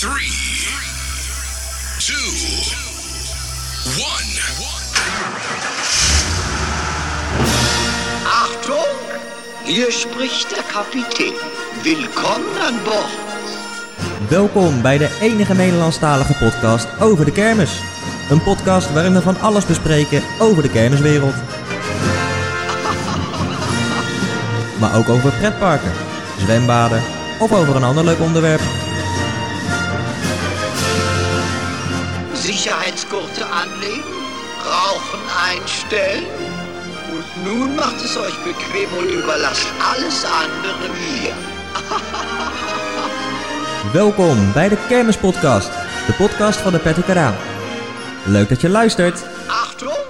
Three, two, one. Achtung! Hier spricht der Kapitän. Willkommen an Bord. Welkom bij de enige Nederlandstalige podcast over de kermis. Een podcast waarin we van alles bespreken over de kermiswereld. Maar ook over pretparken, zwembaden of over een ander leuk onderwerp. Sicherheitsgurte anlegen, Rauchen einstellen. Und nun macht es euch bequem und überlasst alles andere mir. Welkom bij de Kermispodcast, de podcast van de Pettikeraan. Leuk dat je luistert. Achtung!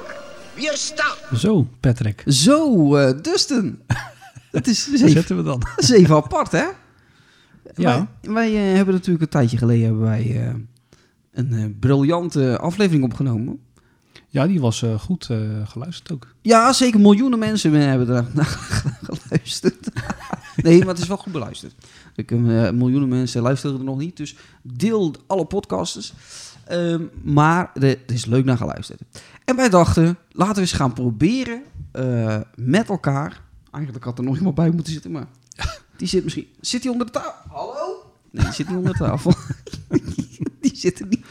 Wir starten! Zo, Patrick. Zo, eh, Dustin. Het is zeven, zitten we dan? dat is even apart, hè? Ja. Wij, wij, eh, hebben natuurlijk een tijdje geleden hebben wij, eh, een eh, briljante aflevering opgenomen. Ja, die was eh, goed eh, geluisterd ook. Ja, zeker miljoenen mensen hebben er naar geluisterd. nee, maar het is wel goed beluisterd. Ik, eh, miljoenen mensen luisteren er nog niet, dus deel alle podcasters. Ehm, maar er er is leuk naar geluisterd. En wij dachten, laten we eens gaan proberen met elkaar. Eigenlijk had er nog iemand bij moeten zitten, maar die zit misschien... Zit hij onder de tafel? Hallo? Nee, die zit niet onder de tafel. die zit er niet.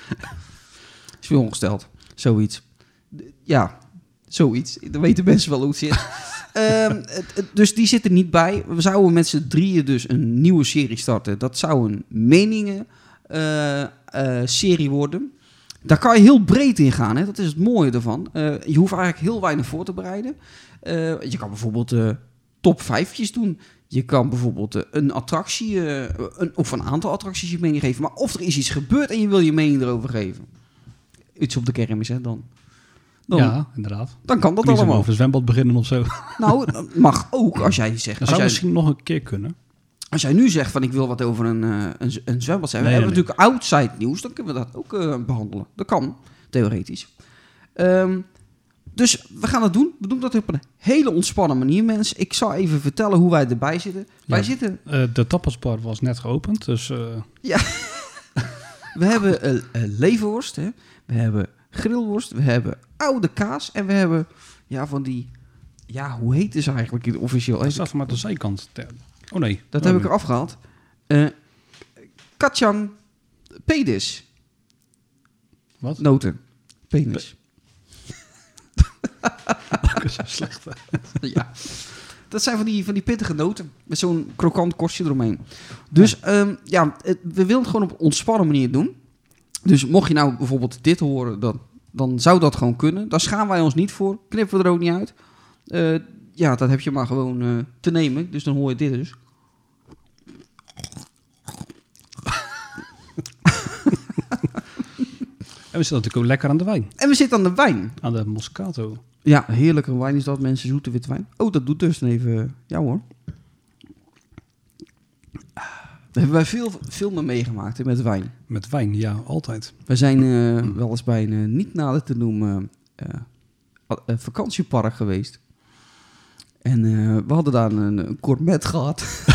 Is weer ongesteld. Zoiets. Ja, zoiets. Dan weten mensen wel hoe het zit. Ehm, dus die zit er niet bij. We zouden met z'n drieën dus een nieuwe serie starten. Dat zou een meningen eh, eh, serie worden. Daar kan je heel breed in gaan. Hè? Dat is het mooie ervan. Eh, je hoeft eigenlijk heel weinig voor te bereiden. Je kan bijvoorbeeld top vijfjes doen. Je kan bijvoorbeeld eh, een attractie, eh, een, of een aantal attracties je mening geven. Maar of er is iets gebeurd en je wil je mening erover geven. Iets op de kermis, hè, dan. Dan, ja, inderdaad. dan kan dat Niet allemaal. over een zwembad beginnen of zo. Nou, dat mag ook als jij zegt. Dat zou jij, misschien nog een keer kunnen. als jij nu zegt van ik wil wat over een, eh, een, een zwembad zeggen. Nee, we nee, hebben natuurlijk outside nieuws, dan kunnen we dat ook eh, behandelen. Dat kan, theoretisch. Ehm, dus we gaan het doen. We doen dat op een hele ontspannen manier, mensen. Ik zal even vertellen hoe wij erbij zitten. Wij Ja. zitten Eh, de tapasbar was net geopend, dus eh, We hebben eh, leverworst, hè? we hebben grillworst, we hebben oude kaas en we hebben ja, van die... Ja, hoe heet ze eigenlijk in officieel? dat staat maar de zijkant. te- Oh nee. Dat Oh, heb ik nee. eraf gehaald. Eh Kachang pedis. Wat? Noten. Penis. Dat is zo slecht. ja. Dat zijn van die, van die pittige noten. Met zo'n krokant korstje eromheen. Dus ehm, ja, het- we willen het gewoon op een ontspannen manier doen. Dus mocht je nou bijvoorbeeld dit horen, dan, dan zou dat gewoon kunnen. Daar schamen wij ons niet voor. Knippen we er ook niet uit. Eh, ja, dat heb je maar gewoon eh, te nemen. Dus dan hoor je dit dus. We zitten natuurlijk ook lekker aan de wijn. En we zitten aan de wijn. Aan de Moscato. Ja, heerlijke wijn is dat, mensen. Zoete witte wijn. Oh, dat doet dus even... Ja hoor. Daar hebben wij veel, veel mee meegemaakt hè, met wijn. Met wijn, ja, altijd. We zijn eh, wel eens bij een eh, niet nader te noemen eh, vakantiepark geweest. En we hadden daar een, een gourmet gehad.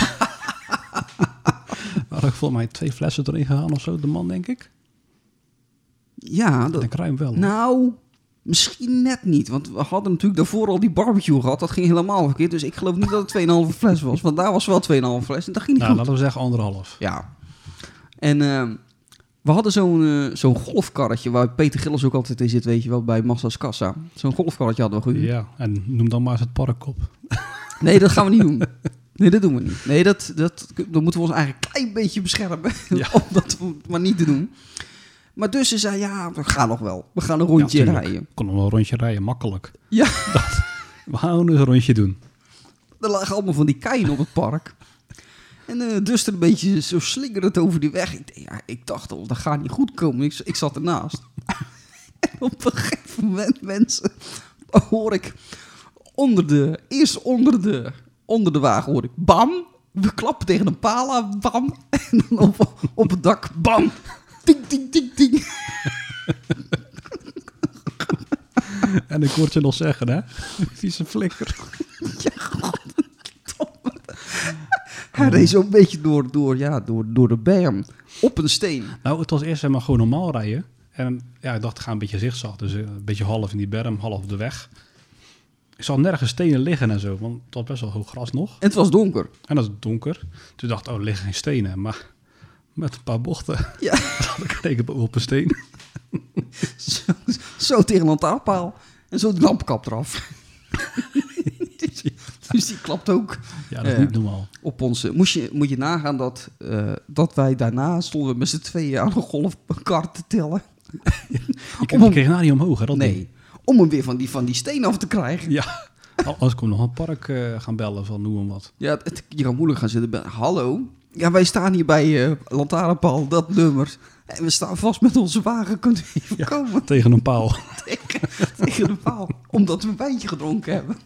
Had ik volgens mij twee flessen erin gegaan of zo, de man denk ik. Ja, dat, ruim wel. hoor. nou, misschien net niet. Want we hadden natuurlijk daarvoor al die barbecue gehad. Dat ging helemaal verkeerd. Dus ik geloof niet dat het 2,5 fles was. Want daar was wel 2,5 fles. En dat ging niet nou, goed. laten we zeggen anderhalf. Ja. En ehm, we hadden zo'n eh, zo'n golfkarretje waar Peter Gillis ook altijd in zit, weet je wel, bij Massa's Kassa. Zo'n golfkarretje hadden we gehuurd. Ja, en noem dan maar eens het park op. Nee, dat gaan we niet doen. Nee, dat doen we niet. Nee, dat, dat, dan moeten we ons eigenlijk een klein beetje beschermen. Ja. om dat maar niet te doen. Maar dus ze zei, ja, we gaan nog wel. We gaan een rondje Ja, rijden. Kon nog wel een rondje rijden, makkelijk. Ja, We gaan dus een rondje doen. er lagen allemaal van die keien op het park. En eh dus er een beetje zo slingerend over die weg. Ik, dacht, ja, ik dacht al, dat gaat niet goed komen. Ik, ik zat ernaast. en op een gegeven moment, mensen, hoor ik onder de, eerst onder de, onder de wagen hoor ik bam. We klappen tegen een paal aan, bam. En dan op, op het dak, bam. Ting, ting, ting, ting. En ik hoor je nog zeggen, hè? Vieze flikker. Hij Hij reed zo'n beetje door, door, ja, door, door de berm. Op een steen. Nou, het was eerst helemaal gewoon normaal rijden. En ja, ik dacht, ik ga een beetje zigzag. Dus eh, een beetje half in die berm, half op de weg. Ik zag nergens stenen liggen en zo, want het was best wel hoog gras nog. En het was donker. En dat is donker. Toen dacht ik, oh, er liggen geen stenen. Maar met een paar bochten Ja, had ik reken op een steen. zo, zo tegen een lantaarnpaal. En zo de lampkap eraf. dus, dus die klapt ook Ja, dat is niet normaal. op ons. Moest je, moet je nagaan dat, eh, dat wij daarna stonden met z'n tweeën aan een golfkar te tillen. Ik Om hem- kreeg nou niet omhoog, hè, dat ding. Nee, om hem weer van die, van die steen af te krijgen. Ja, als ik nog een park eh, gaan bellen van noem hem wat. Ja, het, je kan moeilijk gaan zitten. Hallo? Ja, wij staan hier bij eh Lantaarnpaal, dat nummer. En we staan vast met onze wagen. Kunt u even Ja. komen Tegen een paal. tegen, tegen de paal? Omdat we een wijntje gedronken hebben.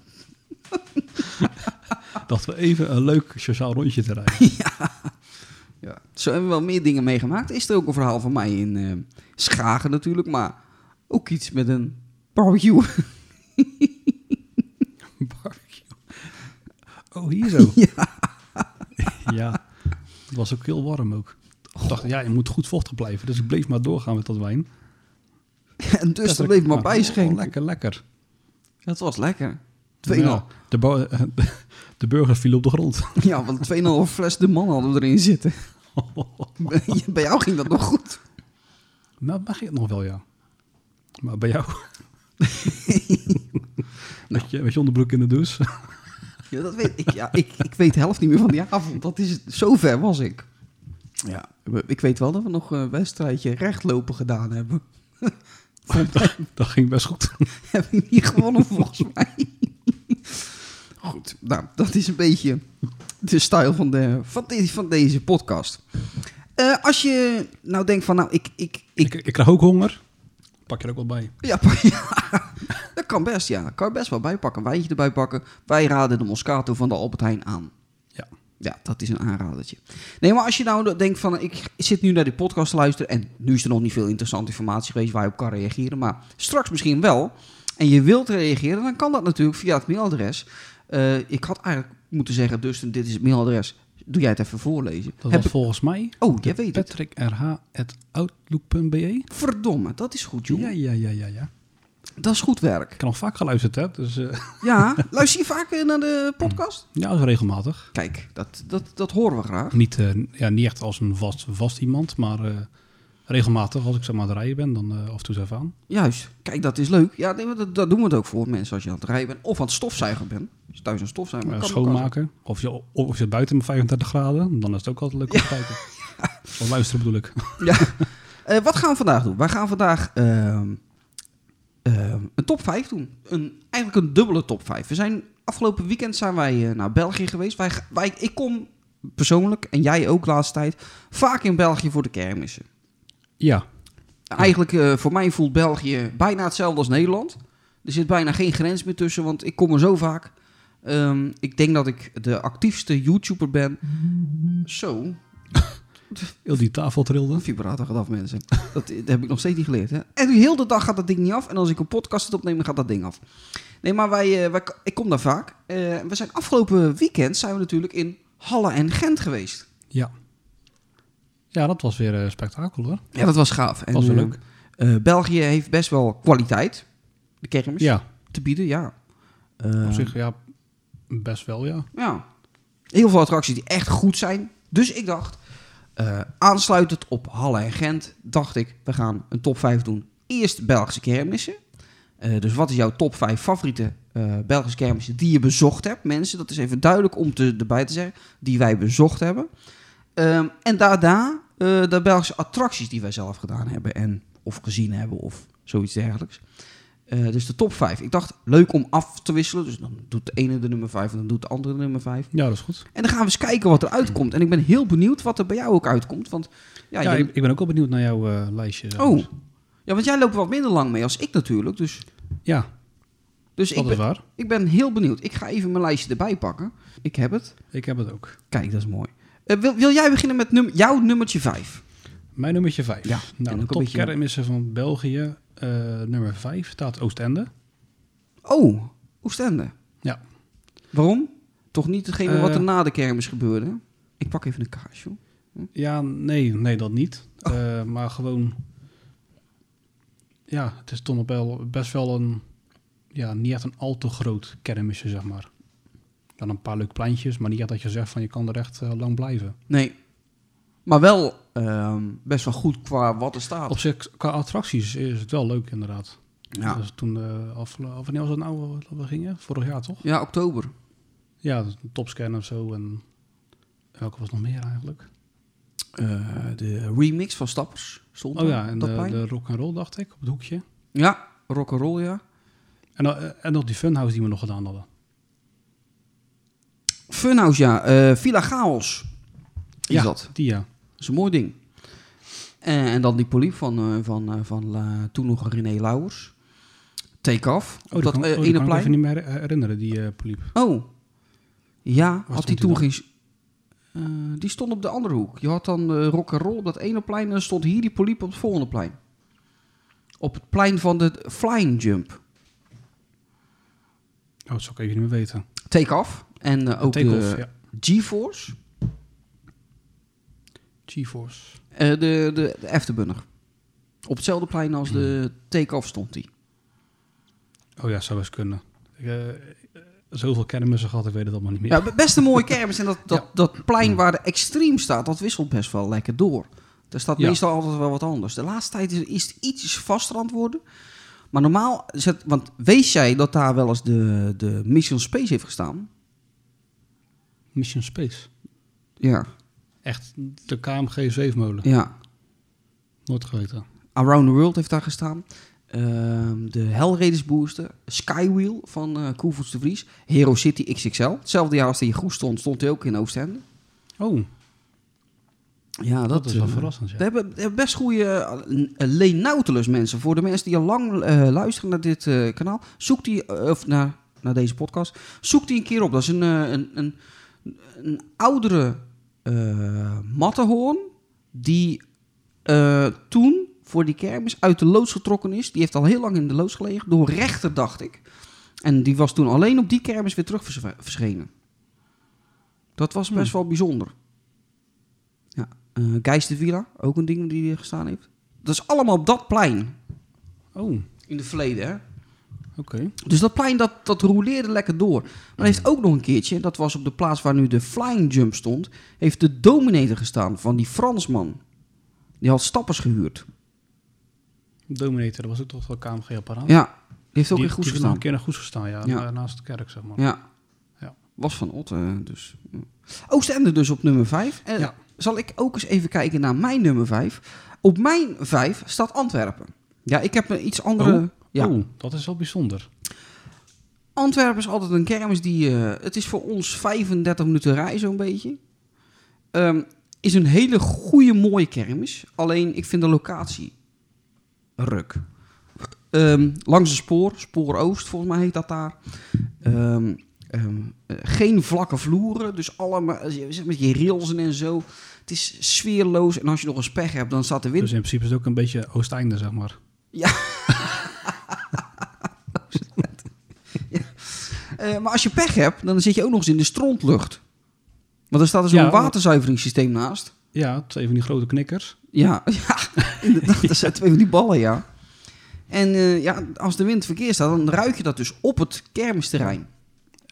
Dat we even een leuk sociaal rondje te rijden. Ja. Zo hebben we wel meer dingen meegemaakt. Is er ook een verhaal van mij in eh, Schagen natuurlijk. Maar ook iets met een barbecue. Barbecue. Oh, hier zo. Ja. Het was ook heel warm ook. Ik dacht, ja, je moet goed vochtig blijven. Dus ik bleef maar doorgaan met dat wijn. en dus er bleef maar bij Oh, schenken. lekker, lekker. Dat was lekker. 2,5. Ja, de, de burger viel op de grond. Ja, want 2,5 fles de man hadden we erin zitten. Bij jou ging dat nog goed. Nou, mag het nog wel, ja. Maar bij jou... met, je, met je onderbroek in de douche. Ja, dat weet ik. Ja, ik, ik weet de helft niet meer van die avond. Dat is, zo ver was ik. Ja, ik weet wel dat we nog een wedstrijdje rechtlopen gedaan hebben. dat, dat ging best goed. Heb ik niet gewonnen volgens mij. Goed, nou, dat is een beetje de stijl van, de, van, deze, van deze podcast. Eh, als je nou denkt van, nou, ik... ik, Ik, ik ik, krijg ook honger. Pak je er ook wel bij. ja, ja, dat kan best, ja. Kan je best wel bijpakken. Een wijntje erbij pakken. Wij raden de Moscato van de Albert Heijn aan. Ja. Ja, dat is een aanradertje. Nee, maar als je nou denkt van, ik zit nu naar die podcast te luisteren en nu is er nog niet veel interessante informatie geweest waar je op kan reageren, maar straks misschien wel, en je wilt reageren, dan kan dat natuurlijk via het mailadres. Eh, ik had eigenlijk moeten zeggen, dus dit is het mailadres. Doe jij het even voorlezen? Dat Heb was volgens mij Oh, jij weet het. patrickrh.outlook.be. Verdomme, dat is goed, joh. Ja, ja, ja, ja, ja. Dat is goed werk. Ik heb nog vaak geluisterd, hè. Dus eh, Ja, luister je vaak eh, naar de podcast? ja, dat is regelmatig. Kijk, dat, dat, dat horen we graag. Niet, eh, ja, niet echt als een vast, vast iemand, maar regelmatig. Als ik zeg maar aan het rijden ben, dan af en toe even aan. Juist, kijk, dat is leuk. Ja, nee, dat, dat doen we het ook voor mensen als je aan het rijden bent of aan het stofzuigen bent. Als je thuis stofzuigen Eh, bent, kan schoonmaken. Of je, of je buiten met 35 graden, dan is het ook altijd leuk om te kijken. Of luisteren bedoel ik. Ja. Wat gaan we vandaag doen? Wij gaan vandaag ehm, een top 5 doen. Een, eigenlijk een dubbele top 5. We zijn, afgelopen weekend zijn wij eh, naar België geweest. Wij, wij, ik kom persoonlijk, en jij ook de laatste tijd, vaak in België voor de kermissen. Ja, Eigenlijk, eh, voor mij voelt België bijna hetzelfde als Nederland. Er zit bijna geen grens meer tussen, want ik kom er zo vaak. Ehm, ik denk dat ik de actiefste YouTuber ben. Zo, heel die tafel trilde. vibrator gaat af, mensen. Dat, dat heb ik nog steeds niet geleerd. Hè? En heel de dag gaat dat ding niet af. En als ik een podcast opneem, gaat dat ding af. Nee, maar wij, eh, wij, ik kom daar vaak. Eh, we zijn afgelopen weekend zijn we natuurlijk in Halle en Gent geweest. Ja. Ja, dat was weer een spektakel hoor. Ja, dat was gaaf. En, Was wel eh, leuk. eh, België heeft best wel kwaliteit, de kermis, Ja, te bieden, ja. Eh, op zich ja, best wel ja. Ja. Heel veel attracties die echt goed zijn. Dus ik dacht, eh, aansluitend op Halle en Gent, dacht ik, we gaan een top 5 doen. Eerst Belgische kermissen. Eh, dus wat is jouw top 5 favoriete eh, Belgische kermissen die je bezocht hebt? Mensen, dat is even duidelijk om te, erbij te zeggen, die wij bezocht hebben. Ehm, en daarna de Belgische attracties die wij zelf gedaan hebben en of gezien hebben of zoiets dergelijks. Eh, dus de top 5. Ik dacht, leuk om af te wisselen. Dus dan doet de ene de nummer 5 en dan doet de andere de nummer 5. Ja, dat is goed. En dan gaan we eens kijken wat er uitkomt. En ik ben heel benieuwd wat er bij jou ook uitkomt. Want, ja, ik, ben ook wel benieuwd naar jouw eh, lijstje. oh. ja, want jij loopt wat minder lang mee als ik natuurlijk. Dus, Ja, dus dat ik, is ben, waar. ik ben heel benieuwd. Ik ga even mijn lijstje erbij pakken. Ik heb het. Ik heb het ook. Kijk, dat is mooi. Eh, wil, wil jij beginnen met num jouw nummertje 5? Mijn nummertje 5. Ja, nou, de een top beetje- van België, nummer 5, staat Oostende. Oh, Oostende. Ja. Waarom? Toch niet hetgene wat Eh. er na de kermis gebeurde? Ik pak even een kaars, joh. Ja, nee, nee, dat niet. Oh. Eh, maar gewoon... Ja, het is toch nog wel best wel een... Ja, niet echt een al te groot kermisje, zeg maar. Dan een paar leuke pleintjes, maar niet echt dat je zegt van je kan er echt eh, lang blijven. Nee. Maar wel ehm, best wel goed qua wat er staat. Op zich, qua attracties is het wel leuk inderdaad. Ja. Dus toen, eh af, wanneer was het nou we gingen? Vorig jaar toch? Ja, oktober. Ja, topscan of zo. En welke was nog meer eigenlijk? Eh, de remix van Stappers stond Oh ja, en de, de rock and roll dacht ik, op het hoekje. Ja, rock'n'roll, ja. En, eh, en nog die funhouse die we nog gedaan hadden. Funhouse, ja. Villa Chaos is ja, dat. die ja. Dat is een mooi ding. En, en dan die poliep van, eh, van, eh, van la- toen nog René Lauwers. Take off. Oh, op dat kan, eh, oh, ene kan ik plein. niet meer herinneren, die eh poliep. Oh. Ja, had hij toen geen... eh, die stond op de andere hoek. Je had dan uh, rock'n'roll op dat ene plein en dan stond hier die poliep op het volgende plein. Op het plein van de flying jump. Oh, dat zou ik even niet meer weten. Take off. En eh, ook de ja. GeForce. GeForce. eh, de, de, de Afterburner. Op hetzelfde plein als de take-off stond die. Oh ja, zou eens kunnen. Ik, eh, zoveel kermissen gehad, ik weet het allemaal niet meer. Ja, best een mooie kermis. En dat, dat, Ja. dat plein waar de extreem staat, dat wisselt best wel lekker door. Er staat Ja. meestal altijd wel wat anders. De laatste tijd is, is het ietsjes vaster aan het worden. Maar normaal, het, want weet jij dat daar wel eens de, de Mission Space heeft gestaan? Mission Space. Ja, Echt de KMG 7-molen. ja. Nooit geweten. Around the World heeft daar gestaan. Ehm, de Hellraiders Booster. Skywheel van uh, Koevoets de Vries. Hero City XXL. Hetzelfde jaar als die goed stond, stond hij ook in Oostende. Oh, Ja, dat, dat, is wel eh, verrassend. We hebben, we hebben best goede uh, Leen Nautilus mensen. Voor de mensen die al lang eh, luisteren naar dit eh, kanaal. Zoek die, eh, of naar, naar deze podcast. Zoek die een keer op. Dat is een, eh, een, een, een oudere mattenhoorn. Die eh, toen voor die kermis uit de loods getrokken is. Die heeft al heel lang in de loods gelegen. Door rechter, dacht ik. En die was toen alleen op die kermis weer terug vers- verschenen. Dat was best wel bijzonder. Ja. eh Geistervilla, ook een ding die hier gestaan heeft. Dat is allemaal op dat plein. Oh, In het verleden, hè? Oké. Dus dat plein, dat, dat roleerde lekker door. Maar heeft ook nog een keertje, dat was op de plaats waar nu de Flying Jump stond, heeft de Dominator gestaan van die Fransman. Die had stappers gehuurd. Dominator, dat was ook toch wel KMG-apparaat? Ja, die heeft ook die, in goed die gestaan. een keer nog goed gestaan, ja. Ja. na- Naast de kerk, zeg maar. Ja. Ja. Was van Otte, dus. Oostende dus op nummer 5. En Ja. zal ik ook eens even kijken naar mijn nummer 5. Op mijn 5 staat Antwerpen. Ja, ik heb een iets andere... Oh. Ja. Dat is wel bijzonder. Antwerpen is altijd een kermis die... eh, het is voor ons 35 minuten rij zo'n beetje. Ehm, is een hele goede, mooie kermis. Alleen, ik vind de locatie ruk. Ehm, langs het spoor, spoor Oost volgens mij heet dat daar. Ehm, eh, geen vlakke vloeren, dus allemaal zeg met je rails en zo. Het is sfeerloos en als je nog een pech hebt, dan staat de wind Dus in principe is het ook een beetje Oosteinde, zeg maar. Eh, maar als je pech hebt, dan zit je ook nog eens in de strontlucht. Want er staat er zo'n Ja, waterzuiveringssysteem naast. Ja, twee van die grote knikkers. Ja, ja inderdaad. Er zijn twee van die ballen, ja. En eh, ja, als de wind verkeerd staat, dan ruik je dat dus op het kermisterrein.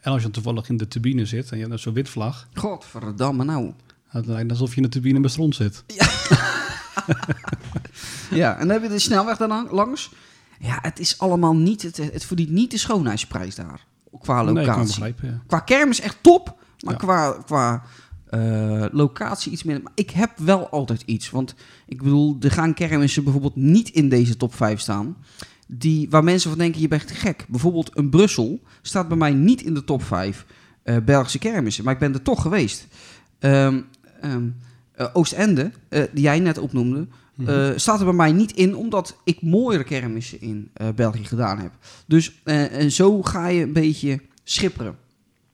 En als je dan toevallig in de turbine zit en je hebt zo'n wit-vlag, Godverdamme nou. dan lijkt het alsof je in de turbine met stront zit. Ja, en dan heb je de snelweg daar langs. Ja, het is allemaal niet, het, het verdient niet de schoonheidsprijs daar. Qua Nee, ik kan het locatie. begrijpen, ja. Qua kermis echt top, maar Ja. qua, qua eh, locatie iets minder. Maar ik heb wel altijd iets. Want ik bedoel, er gaan kermissen bijvoorbeeld niet in deze top 5 staan. Die, waar mensen van denken, je bent gek. Bijvoorbeeld een Brussel staat bij mij niet in de top 5 eh, Belgische kermissen. Maar ik ben er toch geweest. Ehm, ehm, eh, Oostende, die jij net opnoemde, Mhm. eh, staat er bij mij niet in, omdat ik mooiere kermissen in eh, België gedaan heb. Dus eh, en zo ga je een beetje schipperen.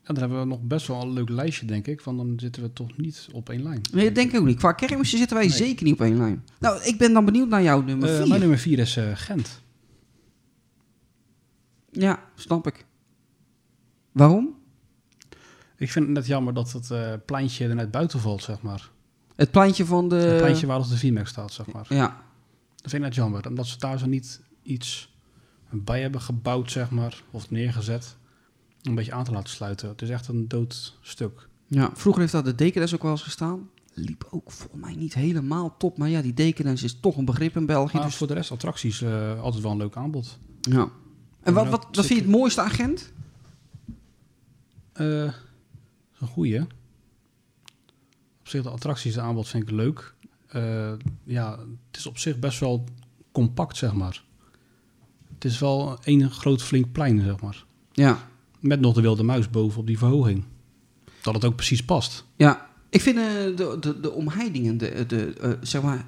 Ja, dan hebben we nog best wel een leuk lijstje, denk ik. Van dan zitten we toch niet op één lijn. Nee, dat denk ik ook niet. Qua kermissen zitten wij Nee. zeker niet op één lijn. Nou, ik ben dan benieuwd naar jouw nummer Eh, 4. mijn nummer vier is Gent. Ja, snap ik. Waarom? Ik vind het net jammer dat het pleintje er net buiten valt, zeg maar. Het pleintje van de... het pleintje waar de VMAX staat, zeg maar. Ja, Dat vind ik net jammer. Omdat ze daar zo niet iets bij hebben gebouwd, zeg maar. Of neergezet. Om een beetje aan te laten sluiten. Het is echt een dood stuk. ja. Vroeger heeft daar de Decadence ook wel eens gestaan. Liep ook volgens mij niet helemaal top. Maar ja, die Decadence is toch een begrip in België. Maar Dus, voor de rest, attracties, eh, altijd wel een leuk aanbod. ja. En wat, wat, wat vind je het mooiste aan Gent? Dat is een goeie. Zich, de attracties, aanbod vind ik leuk. Eh, ja, het is op zich best wel compact, zeg maar. Het is wel één groot flink plein, zeg maar. Ja, Met nog de wilde muis boven op die verhoging. Dat het ook precies past. Ja, ik vind eh, de, de, de omheidingen, de, de, eh, zeg maar...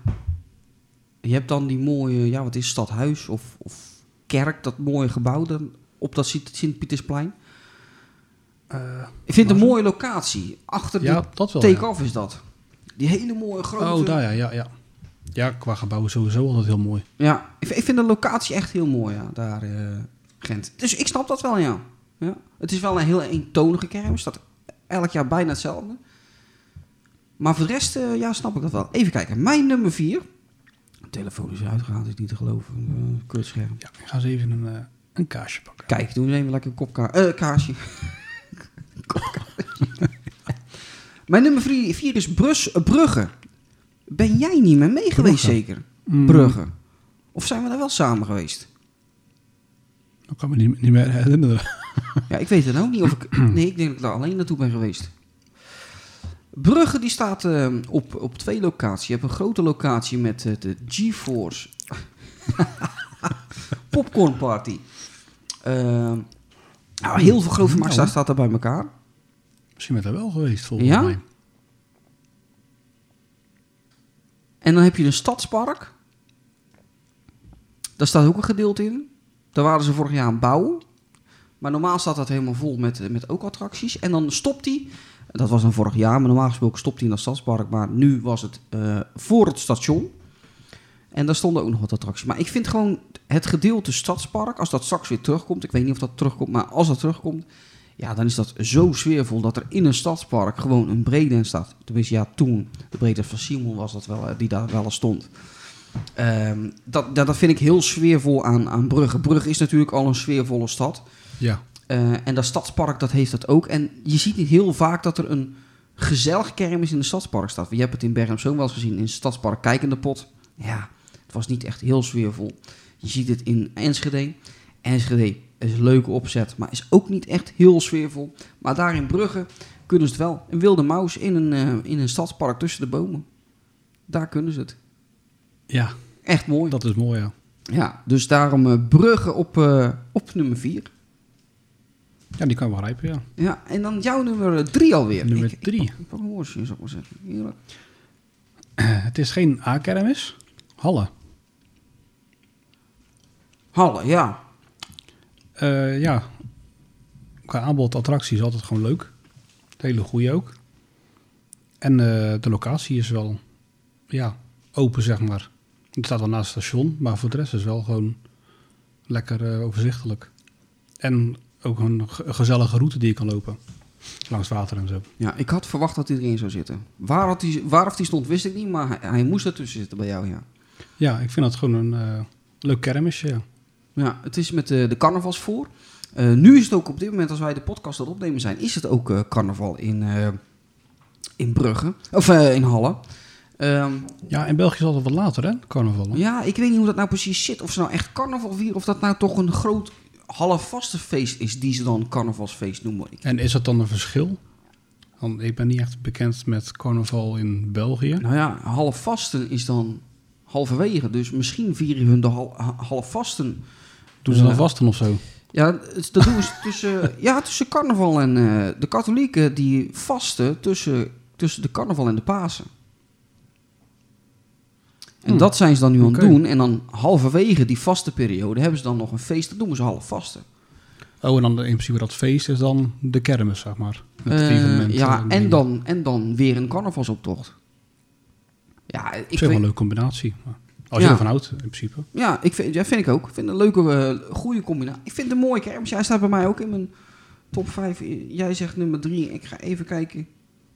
Je hebt dan die mooie, ja, wat is stadhuis of, of kerk, dat mooie gebouw dan op dat Sint- Sint-Pietersplein. Ik vind het een mooie locatie. Achter Ja, de dat wel. ja. take-off is dat. Die hele mooie grote... Oh, daar ja, ja, ja. Ja, qua gebouwen sowieso altijd heel mooi. Ja, ik, vind- ik vind de locatie echt heel mooi, ja, daar, eh, Gent. Dus ik snap dat wel, ja. ja. Het is wel een heel eentonige kermis, dat elk jaar bijna hetzelfde. Maar voor de rest, eh, ja, snap ik dat wel. Even kijken, mijn nummer vier. De telefoon is uitgegaan, is niet te geloven. Uh, kutscherm. Ja, ik ga eens even een, eh, een kaasje pakken. Kijk, doe eens even lekker een kop ka eh, kaasje. Mijn nummer vier, vier is Brus, Brugge. Ben jij niet meer mee geweest, Brugge. zeker? Mm, Brugge. Of zijn we daar wel samen geweest? Dat kan me niet, niet meer herinneren. Ja, ik weet het ook niet of ik... Nee, ik denk dat ik daar alleen naartoe ben geweest. Brugge die staat eh, op, op twee locaties. Je hebt een grote locatie met eh, de GeForce Popcorn Party. Eh, nou, heel veel grote markten Nou. staat daar bij elkaar. Misschien je er wel geweest, volgens Ja? mij. En dan heb je een stadspark. Daar staat ook een gedeelte in. Daar waren ze vorig jaar aan het bouwen. Maar normaal staat dat helemaal vol met, eh, met ook attracties. En dan stopt hij. Dat was dan vorig jaar, maar normaal gesproken stopt hij in dat stadspark. Maar nu was het eh, voor het station. En daar stonden ook nog wat attracties. Maar ik vind gewoon het gedeelte stadspark, als dat straks weer terugkomt. Ik weet niet of dat terugkomt, maar als dat terugkomt. Ja, dan is dat zo sfeervol dat er in een stadspark gewoon een brede staat. Tenminste, ja, toen. De brede van Simon was dat wel, eh, die daar wel eens stond. Ehm, dat, dat, dat vind ik heel sfeervol aan, aan Brugge. Brugge is natuurlijk al een sfeervolle stad. Ja. Eh, en dat stadspark, dat heeft dat ook. En je ziet niet heel vaak dat er een gezellig kermis in een stadspark staat. Je hebt het in Bergen-Zoom wel eens gezien in het stadspark Kijkende Pot. Ja, was niet echt heel sfeervol. Je ziet het in Enschede. Enschede is een leuke opzet, maar is ook niet echt heel sfeervol. Maar daar in Brugge kunnen ze het wel. Een wilde maus in een, eh, in een stadspark tussen de bomen. Daar kunnen ze het. ja, Echt mooi. dat is mooi, ja. Ja, dus daarom eh, Brugge op, eh, op nummer 4. Ja, die kan wel rijpen, ja. Ja, en dan jouw nummer 3 alweer. Nummer Ik- drie. Ik, ik pak een worstje, zou ik maar zeggen. Heerlijk. Het is geen A-kermis. Halle. Halle, ja. Eh, ja, qua aanbod attractie is altijd gewoon leuk. Het hele goede ook. En eh, de locatie is wel ja, open, zeg maar. Het staat wel naast het station, maar voor de rest is wel gewoon lekker eh, overzichtelijk. En ook een ge- gezellige route die je kan lopen. Langs water en zo. Ja, ik had verwacht dat hij erin zou zitten. Waar, had hij, waar of hij stond, wist ik niet, maar hij, hij moest ertussen zitten bij jou, ja. Ja, ik vind dat gewoon een leuk kermisje. Ja. Ja, het is met de, de carnavalsvoer. Eh, nu is het ook op dit moment, als wij de podcast aan het opnemen zijn, is het ook eh, carnaval in, eh, in Brugge. Of eh, in Halle. Ehm, ja, in België is altijd wat later, hè? Carnaval. hè? ja, ik weet niet hoe dat nou precies zit. Of ze nou echt carnaval vieren, of dat nou toch een groot halfvaste feest is, die ze dan carnavalsfeest noemen. Ik, En is dat dan een verschil? Want ik ben niet echt bekend met carnaval in België. nou ja, halfvasten is dan halverwege. Dus misschien vieren hun de hal, ha- halfvasten. Doen ze dan Eh, vasten of zo? Ja, het- dat doen ze tussen, ja, tussen carnaval en eh, de katholieken die vasten tussen, tussen de carnaval en de Pasen. En Hmm. dat zijn ze dan nu aan het doen. En dan halverwege die vaste periode hebben ze dan nog een feest. Dat noemen ze half vasten. Oh, en dan in principe dat feest is dan de kermis, zeg maar. Het Eh, evenement. ja, en dan, en dan weer een carnavalsoptocht. Ja, ik zich wel een leuke combinatie. Maar Als Ja. je ervan houdt, in principe. ja, ik vind, ja, vind ik ook. Ik vind het een leuke, eh, goede combinatie. Ik vind het een mooie kermis. Hij staat bij mij ook in mijn top 5. Jij zegt nummer 3. Ik ga even kijken.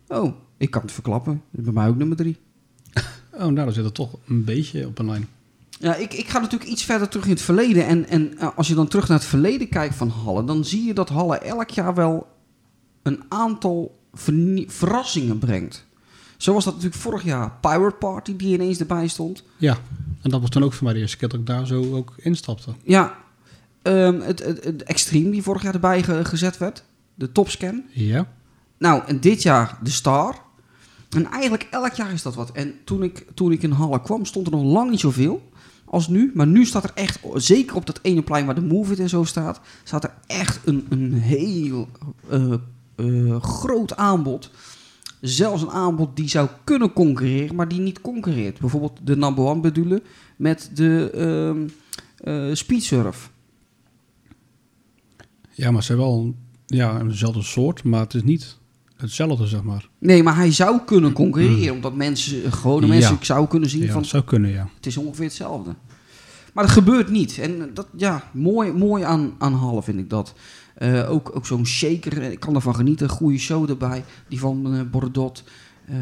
Oh, ik kan het verklappen. Bij mij ook nummer 3. Oh, nou, dan zit het toch een beetje op een lijn. Ja, ik, ik ga natuurlijk iets verder terug in het verleden. En, en eh, als je dan terug naar het verleden kijkt van Halle, dan zie je dat Halle elk jaar wel een aantal verrassingen brengt. Zo was dat natuurlijk vorig jaar Pirate Party, die ineens erbij stond. Ja, en dat was toen ook voor mij de eerste keer dat ik daar zo ook instapte. Ja, ehm, het, het, het Extreme die vorig jaar erbij ge- gezet werd. De Topscan. Ja, Nou, en dit jaar de Star. En eigenlijk elk jaar is dat wat. En toen ik, toen ik in Halle kwam, stond er nog lang niet zoveel als nu. Maar nu staat er echt, zeker op dat ene plein waar de Move It en zo staat, staat er echt een, een heel eh, eh, groot aanbod. Zelfs een aanbod die zou kunnen concurreren, maar die niet concurreert. Bijvoorbeeld de number one bedule met de ehm eh, Speedsurf. ja maar ze hebben wel ja, eenzelfde soort, maar het is niet hetzelfde, zeg maar. Nee, maar hij zou kunnen concurreren, omdat mensen, gewone Ja. mensen zouden kunnen zien Ja, van zou kunnen, ja. Het is ongeveer hetzelfde. Maar dat gebeurt niet. En dat, ja, mooi, mooi aan, aan Halle vind ik dat. Eh, ook ook zo'n shaker, ik kan ervan genieten. Goede show erbij. Die van eh Bordot. Eh,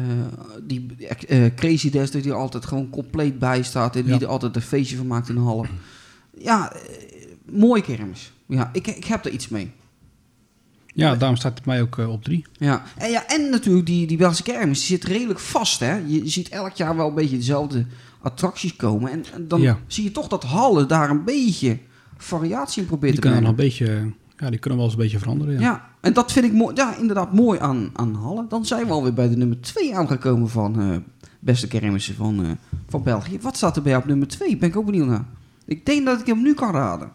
die Crazy Desk, die er altijd gewoon compleet bij staat. En die Ja. er altijd een feestje van maakt in Halle. Ja, eh, mooi kermis. Ja, ik, ik heb er iets mee. Ja, daarom staat het mij ook op drie. Ja, en, ja, en natuurlijk die, die Belgische kermis, die zit redelijk vast. Hè? Je ziet elk jaar wel een beetje dezelfde attracties komen. En, en dan Ja. zie je toch dat Halle daar een beetje variatie in probeert Die te kunnen nog brengen. een beetje, ja, die kunnen wel eens een beetje veranderen, ja. Ja. en dat vind ik mooi, ja, inderdaad mooi aan, aan Halle. Dan zijn we alweer bij de nummer 2 aangekomen van eh, beste kermissen van, eh, van België. Wat staat er bij jou op nummer 2? Ben ik ook benieuwd naar. Ik denk dat ik hem nu kan raden.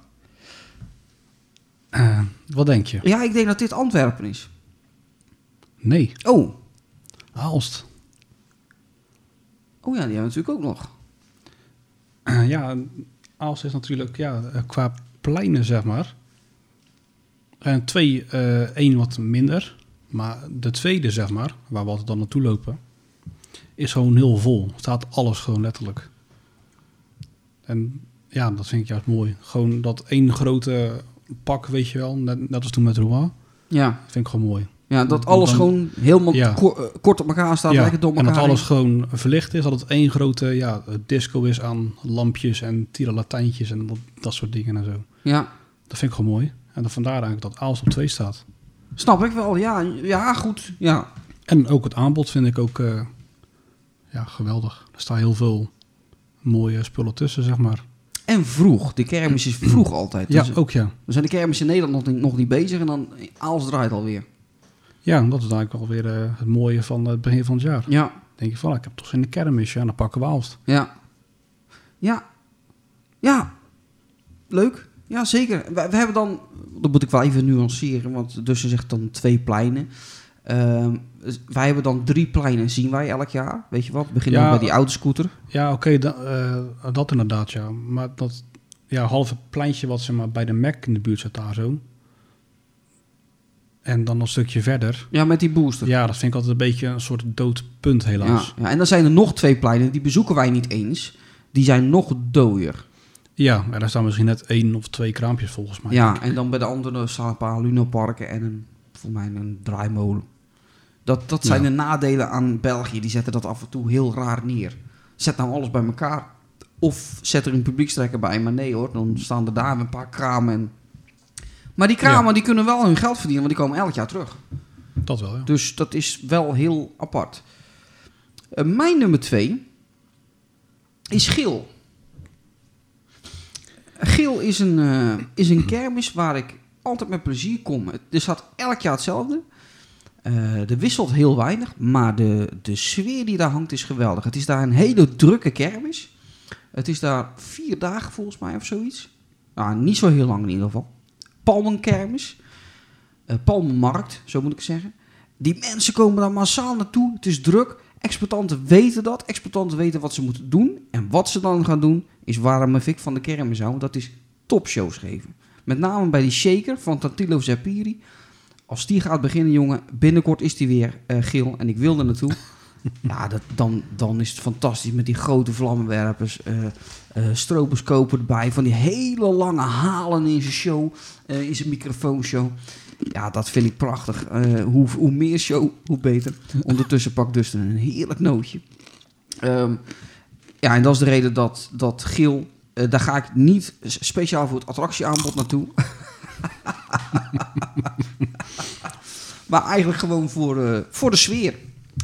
Eh, wat denk je? Ja, ik denk dat dit Antwerpen is. Nee, Oh, Aalst. oh ja, die hebben we natuurlijk ook nog. Ja, Aalst is natuurlijk ja, qua pleinen, zeg maar. En twee, eh één wat minder. Maar de tweede, zeg maar, waar we altijd dan naartoe lopen, is gewoon heel vol. Staat alles gewoon letterlijk. En ja, dat vind ik juist mooi. Gewoon dat één grote pak, weet je wel, net, net als toen met Rouen. Ja, vind ik gewoon mooi. Ja, dat alles Dan- gewoon helemaal Ja. ko- eh, kort op elkaar staat, lekker door en elkaar. dat alles heen. gewoon verlicht is. Dat het één grote ja, disco is aan lampjes en tiralatijntjes en dat, dat soort dingen en zo. Ja, Dat vind ik gewoon mooi. En dan vandaar eigenlijk dat Aalst op 2 staat. snap ik wel. Ja, ja goed. Ja. En ook het aanbod vind ik ook eh, ja, geweldig. Er staan heel veel mooie spullen tussen, zeg maar. En vroeg. De kermis is vroeg altijd. Ja, Dus, ook ja. Dan zijn de kermissen in Nederland nog niet, nog niet bezig en dan Aals draait alweer. Ja, dat is eigenlijk alweer eh het mooie van het begin van het jaar. Ja, Dan denk je van, ik heb toch zin in de kermis. Ja, dan pakken we Aalst. ja. Ja. Ja. Leuk. Ja, zeker. We, we hebben dan, dat moet ik wel even nuanceren, want Dussen zegt dan twee pleinen. Ehm, dus wij hebben dan drie pleinen, zien wij elk jaar. Weet je wat? We beginnen Ja. bij die autoscooter. Ja, oké, eh, dat inderdaad, ja. Maar dat ja, halve pleintje wat zeg maar, bij de Mac in de buurt zit daar zo. En dan een stukje verder. Ja, met die booster. Ja, dat vind ik altijd een beetje een soort dood punt helaas. Ja, ja, en dan zijn er nog twee pleinen, die bezoeken wij niet eens. Die zijn nog dooier. Ja, maar daar staan misschien net één of twee kraampjes volgens mij. Ja, en dan bij de andere staan een paar lunoparken en een, voor mij een draaimolen. Dat, dat zijn Ja. de nadelen aan België. Die zetten dat af en toe heel raar neer. Zet nou alles bij elkaar. Of zet er een publiekstrekker bij. Maar nee hoor, dan staan er daar een paar kramen. En... Maar die kramen die kunnen wel hun geld verdienen, want die komen elk jaar terug. Dat wel, ja. Dus dat is wel heel apart. Eh, mijn nummer twee is Geel. Geel is een, eh, is een kermis waar ik altijd met plezier kom. Het- Er staat elk jaar hetzelfde. Eh er wisselt heel weinig, maar de, de sfeer die daar hangt is geweldig. Het is daar een hele drukke kermis. Het is daar vier dagen volgens mij of zoiets. Nou, niet zo heel lang in ieder geval. Palmenkermis. Eh Palmenmarkt, zo moet ik zeggen. Die mensen komen daar massaal naartoe. Het is druk. Exploitanten weten dat. Exploitanten weten wat ze moeten doen. En wat ze dan gaan doen, is waarom ik van de kermis hou. Dat is topshows geven. Met name bij die shaker van Tantilo Zapiri. Als die gaat beginnen, jongen, binnenkort is die weer eh, geel. En ik wil er naartoe. ja, dat, dan, dan is het fantastisch met die grote vlammenwerpers. stroboscopen erbij. Van die hele lange halen in zijn show. in zijn microfoonshow. Ja, dat vind ik prachtig. Eh, hoe, hoe meer show, hoe beter. Ondertussen pakt Dustin een heerlijk nootje. Ehm, ja, en dat is de reden dat, dat Geel... eh, daar ga ik niet speciaal voor het attractieaanbod naartoe. maar eigenlijk gewoon voor, eh, voor de sfeer.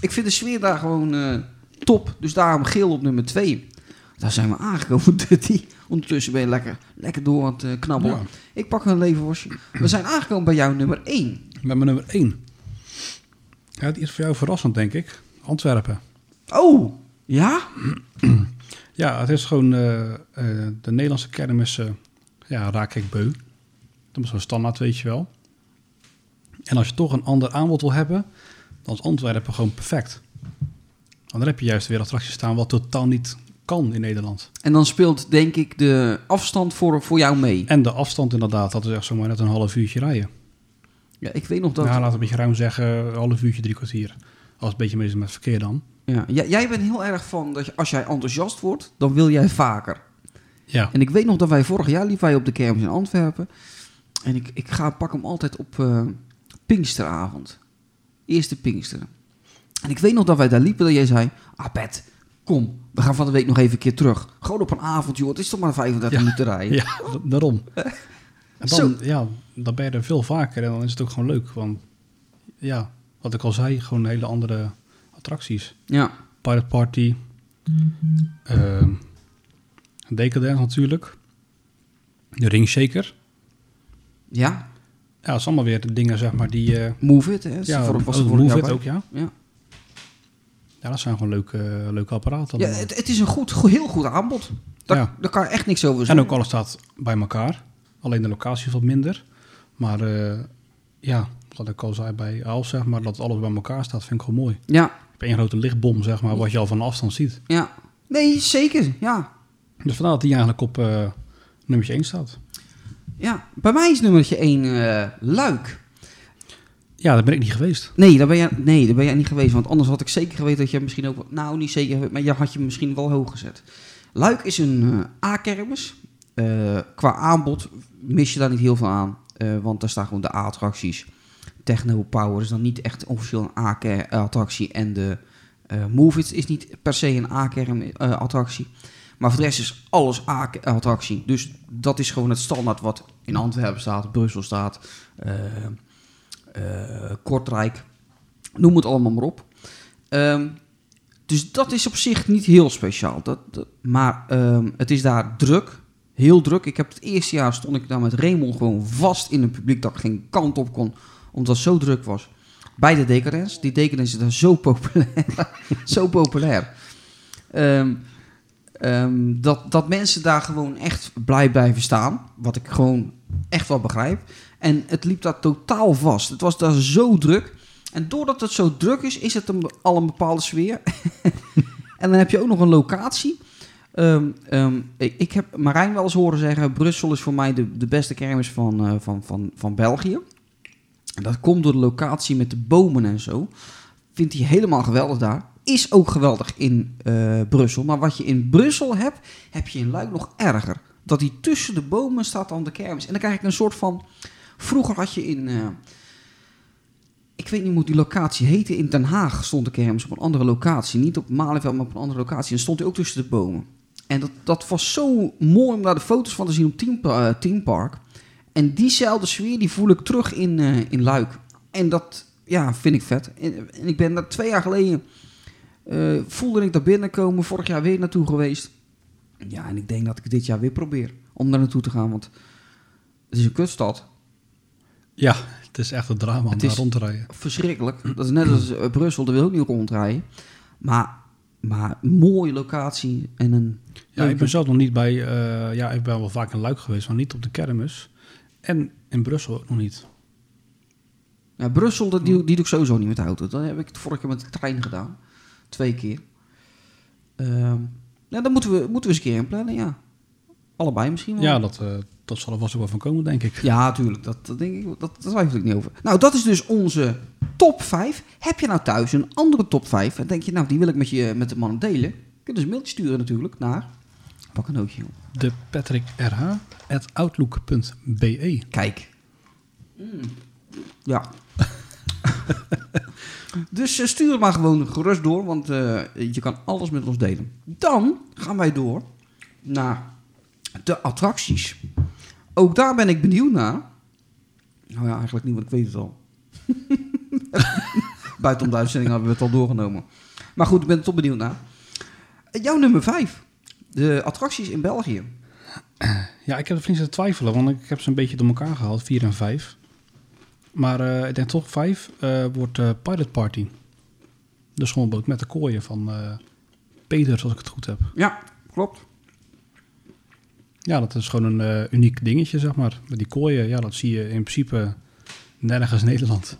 Ik vind de sfeer daar gewoon top. Dus daarom Geel op nummer 2. Daar zijn we aangekomen, Dutty. Ondertussen ben je lekker, lekker door aan het eh, knabbelen. Ja. Ik pak een leverworstje. We zijn aangekomen bij jouw nummer 1. Met mijn nummer 1. Ja, het is voor jou verrassend, denk ik. Antwerpen. Oh, ja? Ja, het is gewoon eh, eh, de Nederlandse kermis. ja, raak ik beu. Dat is zo standaard, weet je wel. En als je toch een ander aanbod wil hebben, dan is Antwerpen gewoon perfect. Want dan heb je juist weer attracties staan wat totaal niet kan in Nederland. En dan speelt denk ik de afstand voor, voor jou mee. En de afstand inderdaad, dat is echt zomaar net een half uurtje rijden. Ja, ik weet nog dat... Nou, we een beetje ruim zeggen, een half uurtje, drie kwartier. Als het een beetje mee is met verkeer dan. Ja, jij, jij bent heel erg van dat je, als jij enthousiast wordt, dan wil jij vaker. Ja, En ik weet nog dat wij vorig jaar liepen wij op de kermis in Antwerpen. En ik, ik ga, pak hem altijd op eh, Pinksteravond. Eerste Pinksteren. En ik weet nog dat wij daar liepen dat jij zei... Ah, Pet, kom, we gaan van de week nog even een keer terug. Gewoon op een avond, joh. Het is toch maar 35 Ja. minuten rijden. ja da- daarom. En Zo. dan, ja, dan ben je er veel vaker en dan is het ook gewoon leuk. Want ja, wat ik al zei, gewoon hele andere attracties. Ja. Pirate Party. ehm Decadence natuurlijk. De Ring Shaker. Ja, Ja, dat is allemaal weer de dingen, zeg maar, die... eh Move It, hè? ja, Voor- was oh, Move It ook, ja. Ja. Ja, dat zijn gewoon leuke, leuke apparaten. Ja, het, het is een goed, go- heel goed aanbod. Daar, Ja. daar kan je echt niks over En zeggen. ook alles staat bij elkaar. Alleen de locatie is wat minder. Maar eh, ja, wat ik al zei bij Aals, zeg maar, dat alles bij elkaar staat, vind ik gewoon mooi. Ja, Je hebt één grote lichtbom, zeg maar, wat je al van afstand ziet. ja. Nee, zeker. Ja. Dus vandaar dat die eigenlijk op eh nummertje 1 staat. ja. Bij mij is nummertje 1 eh Luik. Ja, daar ben ik niet geweest. Nee daar, ben jij, nee, daar ben jij niet geweest. Want anders had ik zeker geweten dat je misschien ook... Nou, niet zeker, maar je had je misschien wel hoog gezet. Luik is een eh, A-kermis. Eh, qua aanbod mis je daar niet heel veel aan. eh, want daar staan gewoon de A-attracties. Techno Power is dan niet echt officieel een A-attractie. En de Move It is niet per se een A-attractie. maar voor de rest is alles A-attractie. Dus dat is gewoon het standaard wat in Antwerpen staat, Brussel staat... eh, Kortrijk, noem het allemaal maar op. Ehm, dus dat is op zich niet heel speciaal. Dat, maar ehm, het is daar druk, heel druk. Ik heb het eerste jaar stond ik daar met Raymond gewoon vast in een publiek dat ik geen kant op kon, omdat het zo druk was. Bij de Decadence. Die Decadence is daar zo populair. zo populair. Ehm, dat, dat mensen daar gewoon echt blij blijven staan. Wat ik gewoon echt wel begrijp. En het liep daar totaal vast. Het was daar zo druk. En doordat het zo druk is, is het een, al een bepaalde sfeer. en dan heb je ook nog een locatie. Ehm, ehm, ik, heb Marijn wel eens horen zeggen... Brussel is voor mij de, de beste kermis van, eh, van, van, van België. En dat komt door de locatie met de bomen en zo. Vindt hij helemaal geweldig daar. Is ook geweldig in eh, Brussel. Maar wat je in Brussel hebt, heb je in Luik nog erger. Dat hij tussen de bomen staat aan de kermis. En dan krijg ik een soort van... Vroeger had je in... eh, ik weet niet hoe die locatie heette. In Den Haag stond de kermis op een andere locatie. Niet op Malieveld, maar op een andere locatie. En stond hij ook tussen de bomen. En dat, dat was zo mooi om daar de foto's van te zien op Team, eh, Park. En diezelfde sfeer die voel ik terug in, eh, in Luik. En dat ja, vind ik vet. En, ik ben daar twee jaar geleden... voelde ik daar binnenkomen. Vorig jaar weer naartoe geweest. Ja, en ik denk dat ik dit jaar weer probeer om daar naartoe te gaan. Want het is een kutstad. Ja, het is echt een drama om Het daar is- rond te rijden. Verschrikkelijk. Dat is net als eh, Brussel, daar wil ik niet rondrijden. Maar, maar een mooie locatie en een... Ja, ik ben zelf nog niet bij... eh, ja, ik ben wel vaak in Luik geweest, maar niet op de kermis. En in Brussel ook nog niet. Ja, Brussel, dat, die, die doe ik sowieso niet met de auto. Dat heb ik het vorige keer met de trein gedaan. Twee keer. Ehm ja, dan moeten we, moeten we eens een keer inplannen, ja. Allebei misschien wel. Ja, dat, eh, dat zal er vast ook wel van komen, denk ik. Ja, natuurlijk. Dat, dat denk ik. Dat, dat twijfel ik niet over. Nou, dat is dus onze top 5. Heb je nou thuis een andere top 5? En denk je, nou, die wil ik met, je, met de mannen delen? Kun je dus een mailtje sturen natuurlijk naar... Pak een nootje, joh. De Patrick RH at outlook.be. Kijk. Mm. Ja. dus eh, stuur maar gewoon gerust door, want eh, je kan alles met ons delen. Dan gaan wij door naar de attracties. Ook daar ben ik benieuwd naar. Nou ja, eigenlijk niet, want ik weet het al. Buiten de hebben we het al doorgenomen. Maar goed, ik ben er toch benieuwd naar. Eh, Jouw nummer 5. De attracties in België. Ja, ik heb er flink te twijfelen, want ik heb ze een beetje door elkaar gehaald, 4 en 5. Maar eh, ik denk toch 5 wordt eh, Pilot Party. De schoolboot met de kooien van eh, Peter, als ik het goed heb. Ja, klopt. Ja, dat is gewoon een eh, uniek dingetje, zeg maar. Met die kooien, ja, dat zie je in principe nergens in Nederland.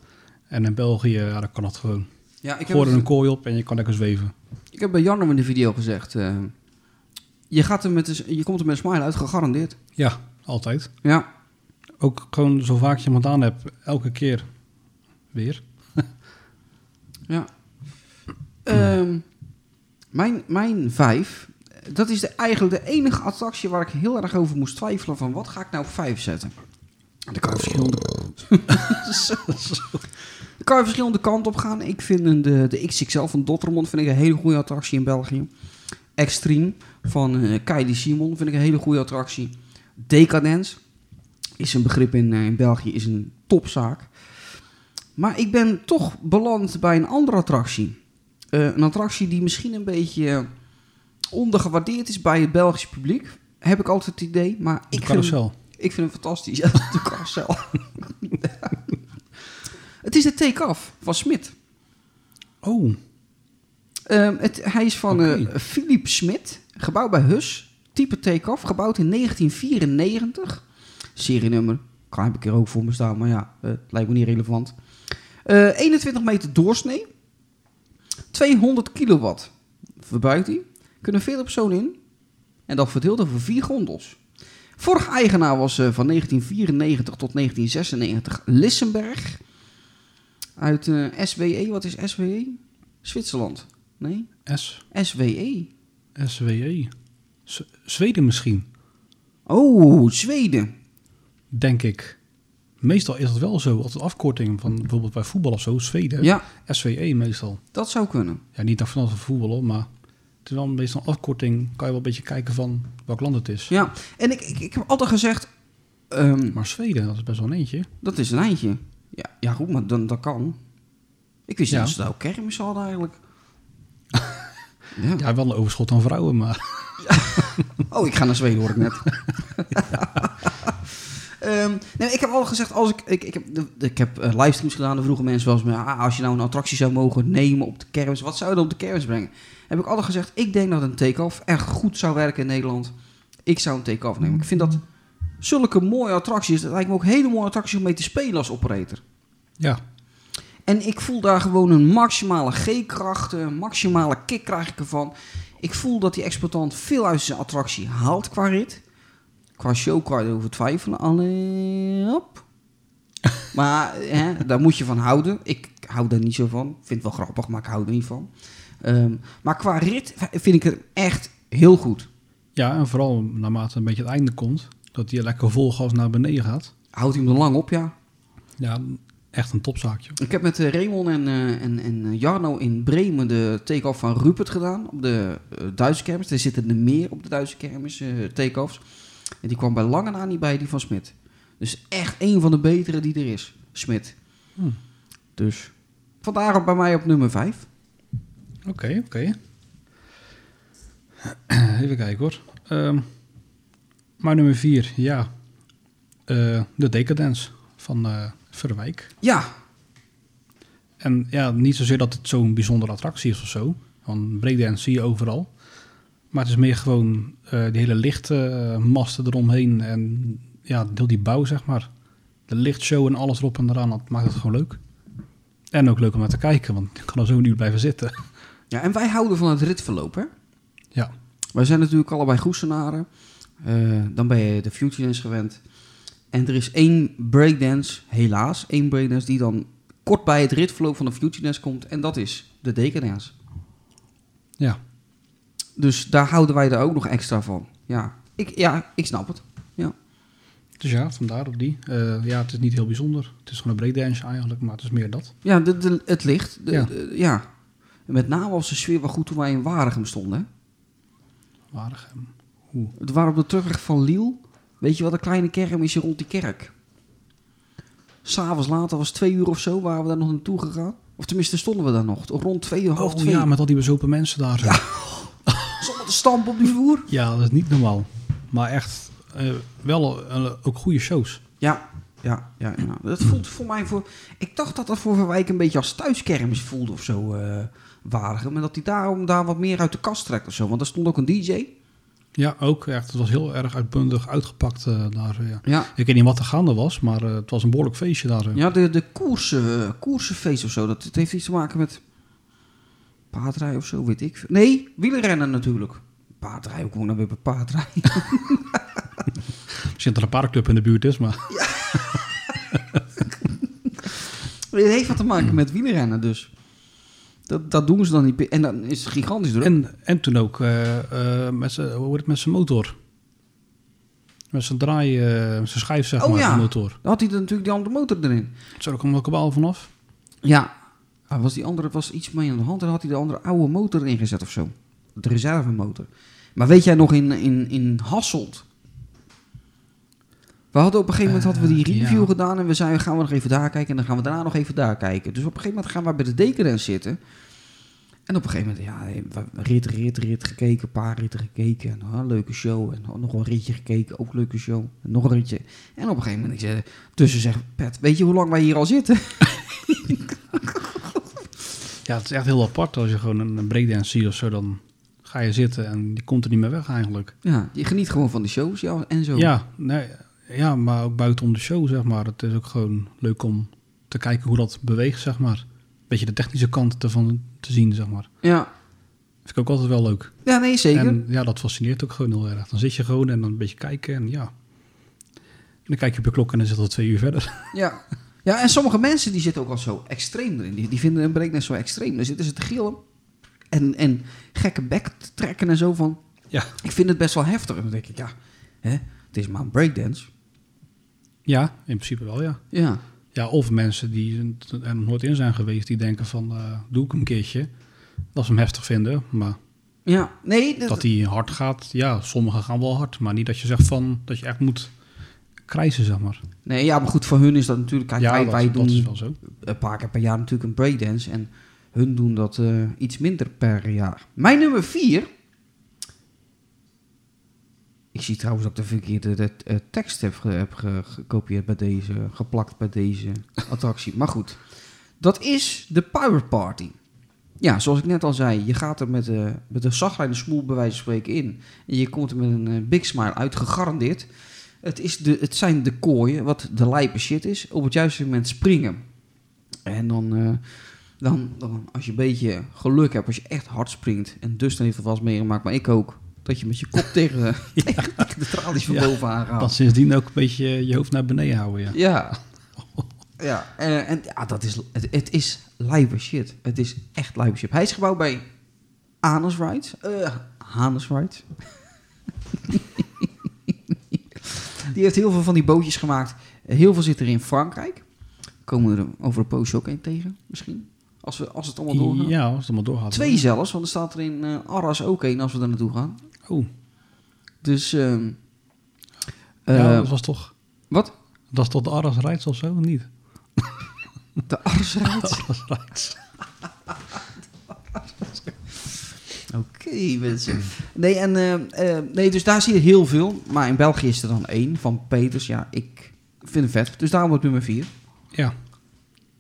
En in België, ja, dan kan dat gewoon. Ja, ik heb, Gooi er een kooi op en je kan lekker zweven. ik heb bij Jan in de video gezegd... eh, je, gaat er met een, je komt er met een smile uit, gegarandeerd. Ja, altijd. Ja, Ook gewoon zo vaak je hem gedaan hebt, elke keer weer. ja. Ehm, mijn, mijn vijf, dat is de, eigenlijk de enige attractie waar ik heel erg over moest twijfelen van wat ga ik nou op vijf zetten. Dan kan je verschillende, Dan kan je verschillende kanten op gaan. Ik vind een- de, de XXL van Dottermond vind ik een hele goede attractie in België. Extreme van eh Kylie Simon vind ik een hele goede attractie. Decadence is een begrip in, eh, in België, is een topzaak. Maar ik ben toch beland bij een andere attractie. Eh, een attractie die misschien een beetje eh, ondergewaardeerd is bij het Belgische publiek. Heb ik altijd het idee. Maar De ik vind, carousel. ik vind hem fantastisch. Ja, de carousel. het is de take-off van Smit. Oh, Ehm, het, hij is van. Philippe Smit, gebouwd bij Hus. Type take-off, gebouwd in 1994. Serienummer, kan heb ik er ook voor me staan, maar ja, eh, het lijkt me niet relevant. Eh, 21 meter doorsnee. 200 kilowatt verbruikt hij. Kunnen 40 personen in. En dat verdeeld over vier gondels. Vorige eigenaar was eh, van 1994 tot 1996 Lissenberg. Uit eh, SWE, wat is SWE? Zwitserland. Nee, S, SWE. SWE. Z- Zweden misschien, Oh, Zweden. Denk ik. Meestal is dat wel zo, altijd afkorting van bijvoorbeeld bij voetbal of zo, Zweden. Ja, SWE meestal. dat zou kunnen. Ja, niet dat vanaf voetbal, hoor, maar het is wel meestal een afkorting. Kan je wel een beetje kijken van welk land het is. Ja, en ik, ik, ik heb altijd gezegd... ehm, Maar Zweden, dat is best wel een eentje. dat is een eindje. Ja, ja goed, maar dan, dat kan. Ik wist niet Ja. dat ze daar ook kermis hadden eigenlijk. ja. Ja, wel een overschot aan vrouwen, maar... Oh, ik ga naar Zweden, hoor ik net. Nee, ik heb al gezegd, als ik, ik, ik heb, de- ik heb eh, livestreams gedaan, dan vroegen mensen eens, me, ah, als je nou een attractie zou mogen nemen op de kermis, wat zou je dan op de kermis brengen? Heb ik altijd gezegd, ik denk dat een take-off echt goed zou werken in Nederland. Ik zou een take-off nemen. Ik vind dat zulke mooie attracties, dat lijkt me ook hele mooie attracties om mee te spelen als operator. Ja, En ik voel daar gewoon een maximale G-kracht, een maximale kick krijg ik ervan. Ik voel dat die exploitant veel uit zijn attractie haalt qua rit. Qua show kan je erover twijfelen. Alleen op. maar hè, daar moet je van houden. Ik hou daar niet zo van. Vind het wel grappig, maar ik hou er niet van. Ehm, maar qua rit vind ik het echt heel goed. ja, en vooral naarmate een beetje het einde komt, dat hij lekker vol gas naar beneden gaat. Houdt hij hem er lang op, ja. Ja, echt een topzaakje. Ik heb met eh, Raymond en, eh, en, en eh, Jarno in Bremen de take-off van Rupert gedaan. Op de Duitse kermis. Er zitten er meer op de Duitse kermis, eh take-offs. En die kwam bij lange na niet bij die van Smit. Dus echt een van de betere die er is. Smit. Hmm. Dus vandaar ook bij mij op nummer 5. Oké, oké. Even kijken hoor. Ehm maar nummer vier, ja. Eh, de Decadence van eh Verwijk. Ja, En ja, niet zozeer dat het zo'n bijzondere attractie is of zo. Want breakdance zie je overal. Maar het is meer gewoon eh die hele lichtmasten eromheen. En ja, deel die bouw, zeg maar. De lichtshow en alles erop en eraan, dat maakt het gewoon leuk. En ook leuk om naar te kijken, want ik kan er zo een uur blijven zitten. ja, en wij houden van het ritverloop, hè? Ja, Wij zijn natuurlijk allebei Goesenaren. Eh, dan ben je de Future Dance gewend. En er is één breakdance, helaas, één breakdance die dan kort bij het ritverloop van de Future Dance komt. En dat is de Decadence. ja. Dus daar houden wij er ook nog extra van. Ja, ik, ja, ik snap het. Ja. Dus ja, vandaar op die. Eh, ja, het is niet heel bijzonder. Het is gewoon een breakdance eigenlijk, maar het is meer dat. Ja, de, de- het licht. De, Ja. Met name was de sfeer wel goed toen wij in Waregem stonden. hè. Waregem. Hoe? Het waren op de terugweg van Liel. Weet je wat een kleine kerm is hier rond die kerk? S'avonds later was twee uur of zo, waren we daar nog naartoe gegaan. Of tenminste stonden we daar nog. Rond twee uur, half Oh twee. ja, met al die bezopen mensen daar. Ja, te stampen op die vloer. ja dat is niet normaal. Maar echt eh, wel eh, ook goede shows. Ja, ja, ja, ja. Dat voelt voor mij voor... Ik dacht dat dat voor Verwijk een beetje als thuiskermis voelde of zo, eh Waregem. En dat hij daarom daar wat meer uit de kast trekt of zo. Want er stond ook een DJ. Ja, ook echt. Het was heel erg uitbundig uitgepakt daar. ja. Ja, Ik weet niet wat er gaande was, maar het was een behoorlijk feestje daar. ja de, de koersen, koersenfeest of zo. Dat, het heeft iets te maken met paardrijden of zo, weet ik. veel. Nee, wielrennen natuurlijk. Paardrijden, kom ik nou weer bij paardrijden? Misschien dat er een paardenclub in de buurt is, maar... Het heeft wat te maken met wielrennen dus. Dat, dat doen ze dan niet. En dan is het gigantisch druk. En, en toen ook eh, eh, met zijn, hoe heet het, met zijn motor. Met zijn draai, eh, zijn schijf zeg Oh maar, ja. de motor. Dan had hij er natuurlijk die andere motor erin. Zou er allemaal kabaal vanaf? Ja. Ah, was die andere was iets mee aan de hand en had hij de andere oude motor erin gezet of zo. De reservemotor. Maar weet jij nog in, in, in Hasselt? We hadden op een gegeven moment hadden we die Eh, review ja. gedaan en we zeiden gaan we nog even daar kijken en dan gaan we daarna nog even daar kijken. Dus op een gegeven moment gaan we bij de Decadence zitten. En op een gegeven moment, ja, rit, rit, rit gekeken, een paar ritten gekeken. En, ah, leuke show. En nog een ritje gekeken, ook leuke show. En nog een ritje. En op een gegeven moment, ik zei, tussen zeg, Pet, weet je hoe lang wij hier al zitten? Ja, het is echt heel apart als je gewoon een, breakdance ziet of zo. Dan ga je zitten en die komt er niet meer weg eigenlijk. Ja, je geniet gewoon van de shows ja, en zo. Ja, nee, ja, maar ook buitenom de show, zeg maar. Het is ook gewoon leuk om te kijken hoe dat beweegt, zeg maar. Beetje de technische kant ervan te zien, zeg maar. Ja, Vind ik ook altijd wel leuk. ja nee, zeker. En ja, dat fascineert ook gewoon heel erg. Dan zit je gewoon en dan een beetje kijken en ja. En dan kijk je op je klok en dan zit het al twee uur verder. Ja. ja, en sommige mensen die zitten ook al zo extreem erin. Die, die vinden een breakdance zo extreem. Dan zitten ze te gillen en, en gekke bek te trekken en zo van... Ja. Ik vind het best wel heftig. En dan denk ik, ja, hè, het is maar een breakdance. Ja, in principe wel, ja. Ja, Ja, of mensen die er nog nooit in zijn geweest, die denken van, eh, doe ik een keertje. Dat ze hem heftig vinden, maar ja. nee, dat, dat hij hard gaat, ja, sommigen gaan wel hard. Maar niet dat je zegt van, dat je echt moet krijsen, zeg maar. nee, ja, maar goed, voor hun is dat natuurlijk... Kijk, ja, wij, dat, wij dat doen is wel zo. een paar keer per jaar natuurlijk een breakdance. En hun doen dat eh, iets minder per jaar. Mijn nummer vier. Ik zie trouwens dat ik de verkeerde de, eh, tekst heb, ge- heb ge- gekopieerd bij deze, geplakt bij deze attractie. Maar goed, dat is de Pirate Party. Ja, zoals ik net al zei, je gaat er met, eh met een zagrijne smoel bij wijze van spreken in. En je komt er met een big smile uit, gegarandeerd. Het, is de, het zijn de kooien, wat de lijpe shit is, op het juiste moment springen. En dan, eh, dan, dan, als je een beetje geluk hebt, als je echt hard springt, en Dustin heeft het wel eens meegemaakt, maar ik ook, dat je met je kop tegen, tegen de tralies van Ja, bovenaan gaat. Dat sindsdien ook een beetje je hoofd naar beneden houden, ja. Ja. Ja, eh, en ja, dat is, het, het is lijpe shit. Het is echt lijpe shit. Hij is gebouwd bij Anus Rides. Eh Hanus Rides. Die heeft heel veel van die bootjes gemaakt. Heel veel zit er in Frankrijk. Komen we er over een poosje ook een tegen, misschien. Als, we, als het allemaal doorgaat. Ja, als het allemaal doorgaat. Twee zelfs, want er staat er in eh, Arras ook één als we daar naartoe gaan. Oh, Dus, ehm ja, eh, dat was toch... wat? Dat is toch de Arras Rijts of zo, of niet? De? Arras Rijts. Oké, mensen. Nee, en, eh, eh, nee, dus daar zie je heel veel. Maar in België is er dan één van Peters. Ja, ik vind hem vet. Dus daarom wordt nummer vier. Ja,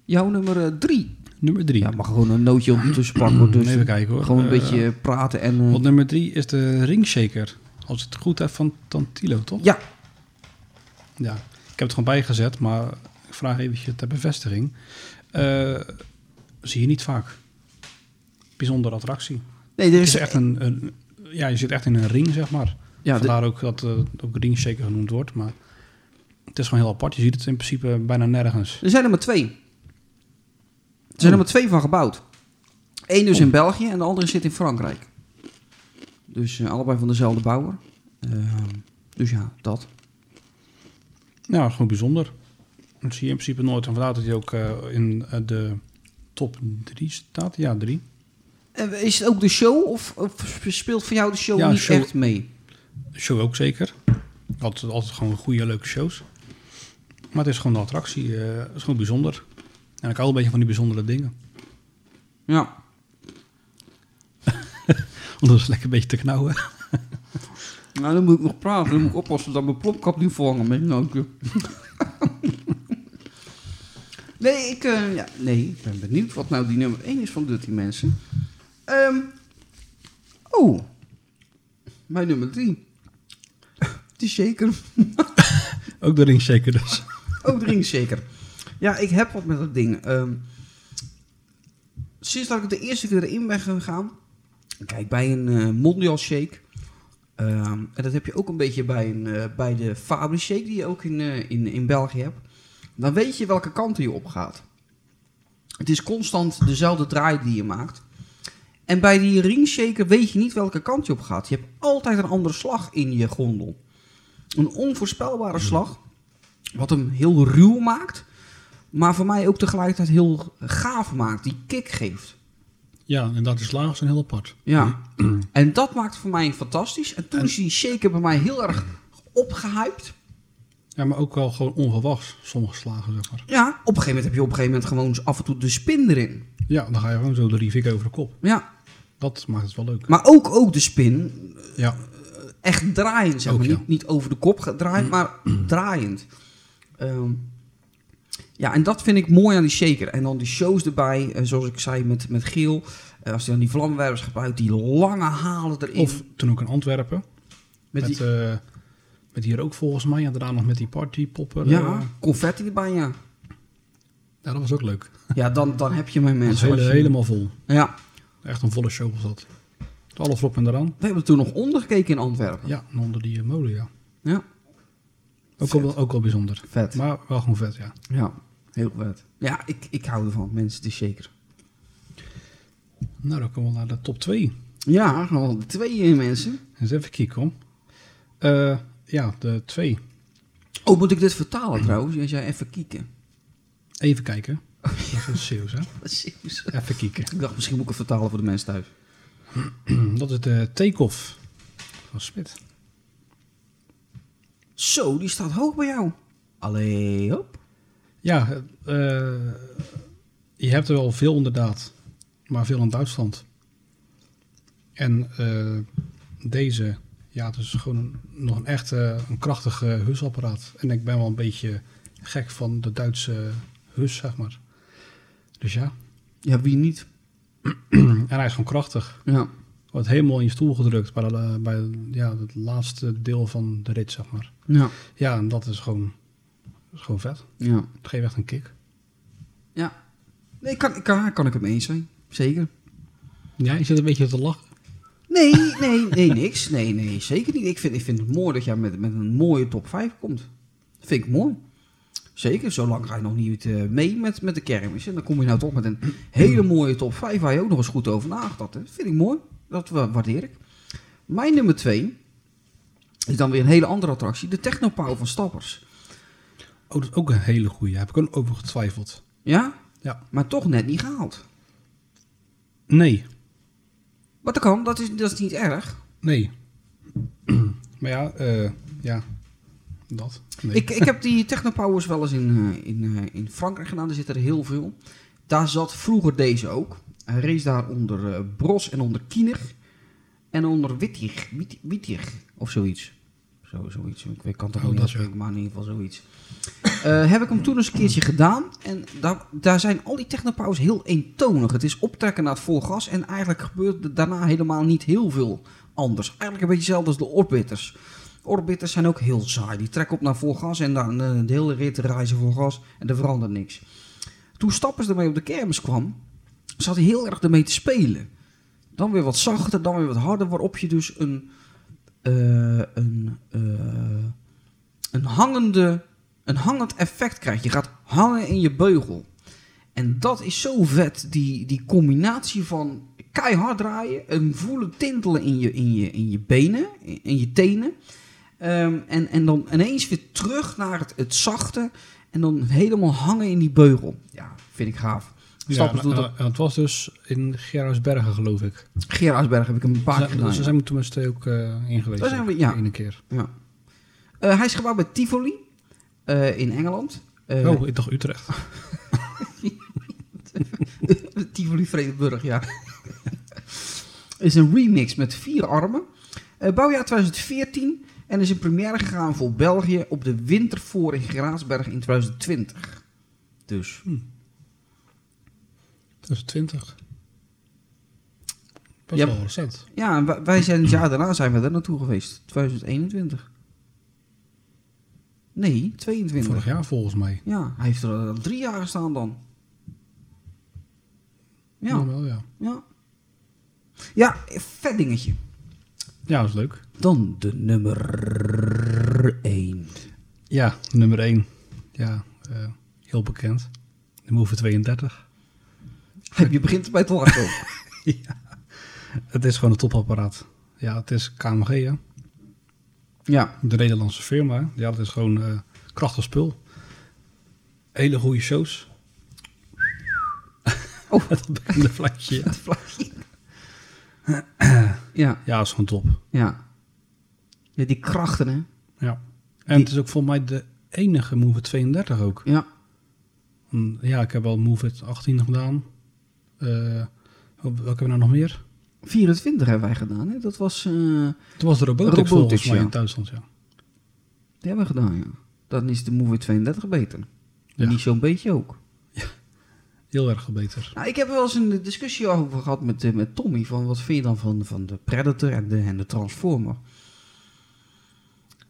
Jouw nummer eh, drie. nummer drie. Ja, mag gewoon een nootje ondertussen pakken. hoor. Dus Even kijken hoor. gewoon een beetje praten en... Want nummer drie is de Ringshaker. Als het goed heb van Tantilo, toch? ja, Ja, ik heb het gewoon bijgezet, maar ik vraag eventjes ter bevestiging. Zie je niet vaak. Bijzondere attractie. Nee, er Het is is echt een, een, ja, je zit echt in een ring, zeg maar. Ja, Vandaar ook dat het ook ringshaker genoemd wordt, maar het is gewoon heel apart. Je ziet het in principe bijna nergens. Er zijn er maar twee. Er zijn er Oh. maar twee van gebouwd. Eén dus Oh. in België en de andere zit in Frankrijk. Dus eh, allebei van dezelfde bouwer. Ehm, dus ja, dat. Ja, gewoon bijzonder. Dat zie je in principe nooit. En vandaar dat hij ook eh, in eh, de top 3 staat. Ja, 3. Is het ook de show of, of speelt voor jou de show Ja, niet show- echt mee? Show ook zeker. Altijd, altijd gewoon goede, leuke shows. Maar het is gewoon de attractie. eh, het is gewoon bijzonder. En ik hou een beetje van die bijzondere dingen. Ja. Dus lekker een beetje te knauwen. Nou, dan moet ik nog praten. Dan moet ik oppassen dat mijn plopkap niet verhangen met nootje. nee, ik, eh, ja, nee, ik ben benieuwd wat nou die nummer 1 is van Dirty Mensen. Ehm oh, mijn nummer 3. Die shaker. Ook de ring zeker dus. Oh, drink zeker. Ja, ik heb wat met dat ding. Ehm, sinds dat ik de eerste keer erin ben gegaan. Kijk, bij een eh Mondial Shake. ehm, en dat heb je ook een beetje bij, een, eh, bij de Fabri Shake, die je ook in, eh, in, in België hebt. Dan weet je welke kant je op gaat. Het is constant dezelfde draai die je maakt. En bij die ringshaker weet je niet welke kant je op gaat. Je hebt altijd een andere slag in je gondel. Een onvoorspelbare slag. Wat hem heel ruw maakt. Maar voor mij ook tegelijkertijd heel gaaf maakt. Die kick geeft. Ja, inderdaad, de slagen zijn heel apart. Ja. en dat maakt voor mij fantastisch. En toen is die shaker bij mij heel erg opgehyped. Ja, maar ook wel gewoon onverwachts, sommige slagen, zeg maar. Ja, op een gegeven moment heb je op een gegeven moment gewoon af en toe de spin erin. Ja, dan ga je gewoon zo de Rivik over de kop. Ja. Dat maakt het wel leuk. Maar ook, ook de spin. Ja, Echt draaiend, zeg Ook, maar. ja. Niet, niet over de kop gedraaid, maar draaiend. Ehm, ja, en dat vind ik mooi aan die shaker. En dan die shows erbij, eh, zoals ik zei met, met Giel. eh, als hij dan die vlammenwerpers gebruikt, die lange halen erin. of toen ook in Antwerpen. met Met, die, eh, met hier ook volgens mij. En daarna nog met die partypopper. ja, eh. confetti erbij, ja. ja, dat was ook leuk. Ja, dan, dan heb je mijn mensen. hele- je- helemaal vol. Ja, Echt een volle show was dat. Alles erop en eraan. we hebben toen nog ondergekeken in Antwerpen. Ja, onder die eh, molen, ja. Ja, Ook al, ook al bijzonder. vet. Maar wel gewoon vet, ja. Ja, heel vet. Ja, ik, ik hou ervan, mensen, de shaker. Nou, dan komen we naar de top 2. Ja, gewoon de twee eh, mensen. Eens even kijken, hoor. Eh, ja, de 2. Oh, moet ik dit vertalen trouwens? Als jij even kieken. Even kijken. Dat is Zeeuws, hè? Even kijken. Ik dacht, misschien moet ik het vertalen voor de mensen thuis. Dat is de take-off van Smit. Zo, die staat hoog bij jou. Allee, hop. Ja, eh, je hebt er wel veel inderdaad, maar veel in Duitsland. En eh, deze, ja, het is gewoon een, nog een echt eh, een krachtig husapparaat. En ik ben wel een beetje gek van de Duitse hus, zeg maar. Dus ja, Ja, wie niet? en hij is gewoon krachtig. Ja. Wordt helemaal in je stoel gedrukt bij, de, bij ja, het laatste deel van de rit, zeg maar. Ja. Ja, en dat is gewoon, dat is gewoon vet. Ja. Het geeft echt een kick. Ja. Nee, kan, kan, kan ik het mee eens zijn. Zeker. Ja, je zit een beetje te lachen. Nee, nee, nee, niks. Nee, nee, zeker niet. Ik vind, ik vind het mooi dat jij met, met een mooie top 5 komt. Dat vind ik mooi. Zeker, zolang ga je nog niet eh, mee met, met de kermis. En dan kom je nou toch met een hele mooie top 5 waar je ook nog eens goed over nagedacht hebt. vind ik mooi. Dat wa- waardeer ik. Mijn nummer 2 is dan weer een hele andere attractie. De Technopower van Stappers. Oh, dat is ook een hele goeie. Daar heb ik ook over getwijfeld. Ja? Ja. Maar toch net niet gehaald. Nee, Wat dat kan, dat is, dat is niet erg. nee. maar ja, eh, ja, dat. Nee. Ik, ik heb die Technopowers wel eens in, eh, in, eh, in Frankrijk gedaan. Er zitten er heel veel. Daar zat vroeger deze ook. Hij race daar onder eh, Bros en onder Kiener. En onder Wittig. Wit- Wittig of zoiets. Zo, zoiets. Ik weet, kan het Oh, niet uitspreken, maar in ieder geval zoiets. Heb ik hem toen eens een keertje gedaan. En daar, daar zijn al die Technopowers heel eentonig. Het is optrekken naar het vol gas. En eigenlijk gebeurt er daarna helemaal niet heel veel anders. Eigenlijk een beetje hetzelfde als de Orbitters. Orbitters zijn ook heel saai. Die trekken op naar vol gas en dan eh, de hele rit reizen vol gas en er verandert niks. Toen Stappers ermee op de kermis kwam, zat hij heel erg ermee te spelen. Dan weer wat zachter, dan weer wat harder, waarop je dus een, eh, een, eh, een, hangende, een hangend effect krijgt. Je gaat hangen in je beugel. En dat is zo vet, die, die combinatie van keihard draaien, een voelen tintelen in je, in je, in je benen, in je tenen. Ehm, en, en dan ineens weer terug naar het, het zachte. En dan helemaal hangen in die beugel. Ja, vind ik gaaf. Ja, en, dat. en het was dus in Gerardsbergen, geloof ik. Gerardsberg heb ik hem een paar keer gedaan. ze zijn we tenminste ook eh in geweest. Daar zijn we- ja. Ene keer. Ja. Eh, hij is gebouwd bij Tivoli eh, in Engeland. Oh, ik dacht Utrecht. Tivoli Vredenburg, ja. is een remix met vier armen. Bouwjaar 2014 en is in première gegaan voor België op de Wintervoor in Graasberg in 2020. Dus, 2020. Best Ja. wel recent. ja, wij- zijn het jaar daarna zijn we er naartoe geweest. 2021. Nee, 22. Vorig jaar volgens mij. Ja, hij heeft er al drie jaar gestaan dan. Ja, Ja. Wel, ja. ja. Ja, vet dingetje. Ja, dat is leuk. Dan de nummer 1. Ja, nummer 1. Ja, eh, heel bekend. De Move 32. Je begint erbij te lachen. ook. Het is gewoon een topapparaat. Ja, het is KMG, hè. ja, De Nederlandse firma. Ja, dat is gewoon eh, krachtig spul. Hele goede shows. Oh. dat bekende. Ja. het vlagje. Ja, ja, is gewoon top. ja. Ja, die krachten, hè. Ja. En het is ook volgens mij de enige Move 32 ook. Ja, Ja, ik heb al Move 18 gedaan. Eh, welke hebben we nou nog meer? 24 hebben wij gedaan, hè. Dat was... Toen was de Robotix, volgens mij ja. in Duitsland, ja. die hebben we gedaan, ja. Dan is de Move 32 beter. Ja. Niet zo'n beetje ook. Heel erg beter. Nou, ik heb wel eens een discussie over gehad met, eh, met Tommy. Van wat vind je dan van, van de Predator en de, en de Transformer?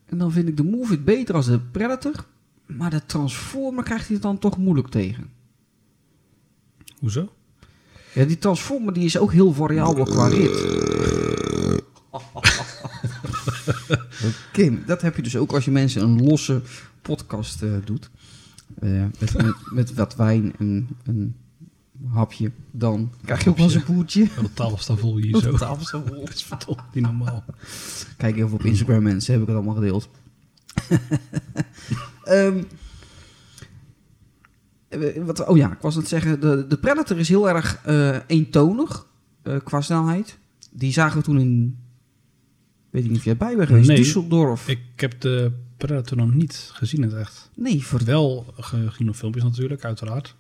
En dan vind ik de Move It beter als de Predator. Maar de Transformer krijgt hij het dan toch moeilijk tegen. Hoezo? Ja, die Transformer die is ook heel variabel qua rit. Kim, dat heb je dus ook als je mensen een losse podcast eh, doet. Eh, met, met, met wat wijn en een hapje. Dan krijg je ook wel eens een boertje. Ja, de tafel staat vol hier zo. De tafel staat vol. Dat is verdomme niet normaal. Kijk even op Instagram mensen, heb ik het allemaal gedeeld. Ehm, eh, wat, oh ja, ik was aan het zeggen, de, de Predator is heel erg eh, eentonig eh, qua snelheid. Die zagen we toen in, weet ik niet of jij bij bent geweest, Nee. Düsseldorf. Ik heb de Predator nog niet gezien in het echt. Nee, voor Wel gezien op filmpjes natuurlijk, uiteraard.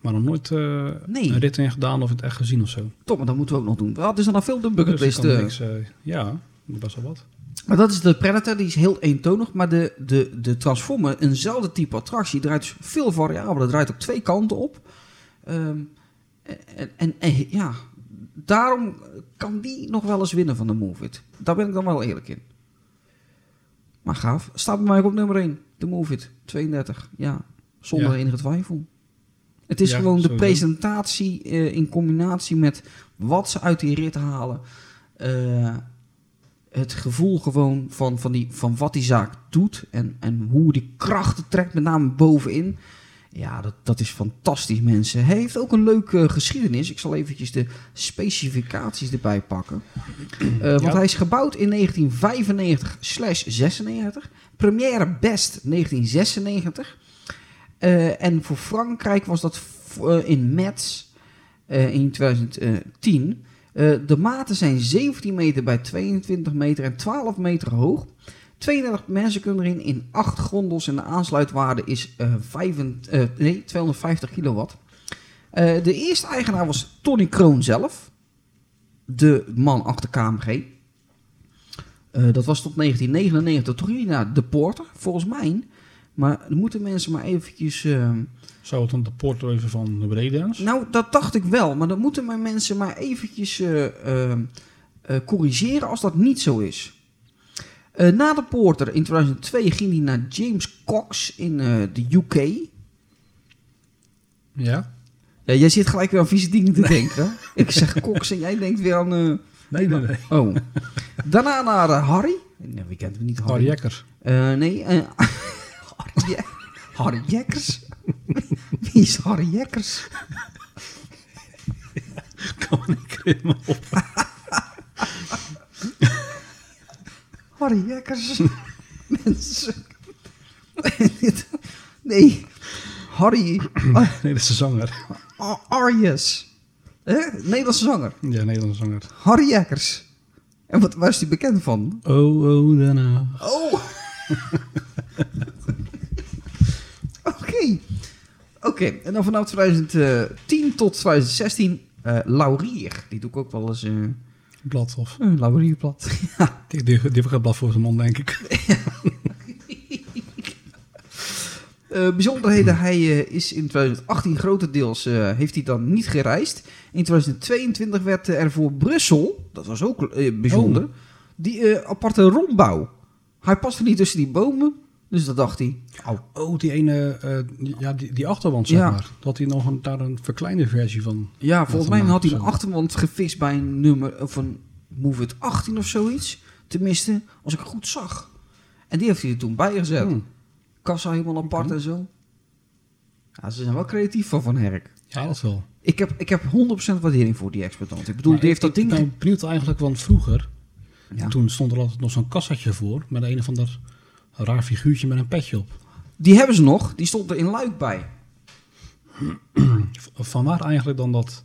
Maar nog nooit eh, Nee. een rit in gedaan of in het echt gezien of zo. top, maar dat moeten we ook nog doen. Wat is dan al veel de Dus bucketlist? eh, niks, eh, ja, best wel wat. Maar dat is de Predator, die is heel eentonig. Maar de, de, de Transformer, eenzelfde type attractie, draait dus veel variabeler. draait ook twee kanten op. Ehm, en, en, en ja, daarom kan die nog wel eens winnen van de Move It. Daar ben ik dan wel eerlijk in. Maar gaaf. Staat bij mij op nummer 1. De Move It. 32. Ja, zonder Ja. enige twijfel. Het is Ja, gewoon de sowieso. presentatie eh, in combinatie met wat ze uit die rit halen. Eh, het gevoel gewoon van, van, die, van wat die zaak doet en, en hoe die krachten trekt, met name bovenin. Ja, dat, dat is fantastisch, mensen. Hij heeft ook een leuke geschiedenis. Ik zal eventjes de specificaties erbij pakken. Eh, want Ja. hij is gebouwd in 1995-96. Première best 1996. Eh, en voor Frankrijk was dat eh, in Metz eh, in 2010. Eh, de maten zijn 17 meter bij 22 meter en 12 meter hoog. 32 mensen kunnen erin in 8 gondels en de aansluitwaarde is eh, 25 eh, nee, 250 kilowatt. Eh, de eerste eigenaar was Tony Kroon zelf, de man achter KMG. Dat was tot 1999. Toen ging hij naar de Porter, volgens mij. Maar dan moeten mensen maar eventjes... eh, Zou het dan de portreuze van de Breedens? nou, dat dacht ik wel. Maar dan moeten mijn mensen maar eventjes eh, eh, eh, corrigeren als dat niet zo is. Eh, na de Porter in 2002 ging hij naar James Cox in eh, de UK. Ja? Ja, jij zit gelijk weer aan vieze dingen te denken. Ik zeg Cox en jij denkt weer aan... eh, Nee, nee, nee. oh. Daarna naar Harry. Nee, wie kent hem niet? Harry Jekkers. Eh, nee, Harry, Je- Harry Jekkers. Wie is Harry Jekkers? Kan me niet krimmen op. Harry Jekkers. nee, Harry Nee, dat is de zanger. Ar- Arjes. Hè? Nederlandse zanger. Ja, Nederlandse zanger. Harry Jekkers. En wat, waar is hij bekend van? Oh, oh, daarna. Oh! Oké. Oké, en dan vanaf 2010 tot 2016 eh Laurier. Die doe ik ook wel eens... eh Blad of... een Laurierblad. ja. Die, die, die heeft ook een blad voor zijn mond, denk ik. Eh, bijzonderheden, hij eh, is in 2018 grotendeels eh, heeft hij dan niet gereisd. In 2022 werd er voor Brussel, dat was ook bijzonder, Oh. die eh, aparte rondbouw. Hij paste niet tussen die bomen, dus dat dacht hij. Oh, Oh, die ene... eh, die- ja, die, die achterwand, zeg Ja. maar. Dat hij nog een, daar een verkleinde versie van... ja, volgens mij had hij een achterwand gefixed bij een nummer een Move It 18 of zoiets. Tenminste, als ik het goed zag. En die heeft hij er toen bijgezet. Hmm. Kassa helemaal apart en zo. Ja, ze zijn wel creatief van Van Herk. Ja, dat wel. Ik heb, ik heb 100% waardering voor die exploitant. Ik bedoel, Maar die heeft dat ding... Ik ben benieuwd eigenlijk, want vroeger... Ja. Toen stond er altijd nog zo'n kassatje voor... met een of ander raar figuurtje met een petje op. Die hebben ze nog. Die stond er in Luik bij. Van waar eigenlijk dan dat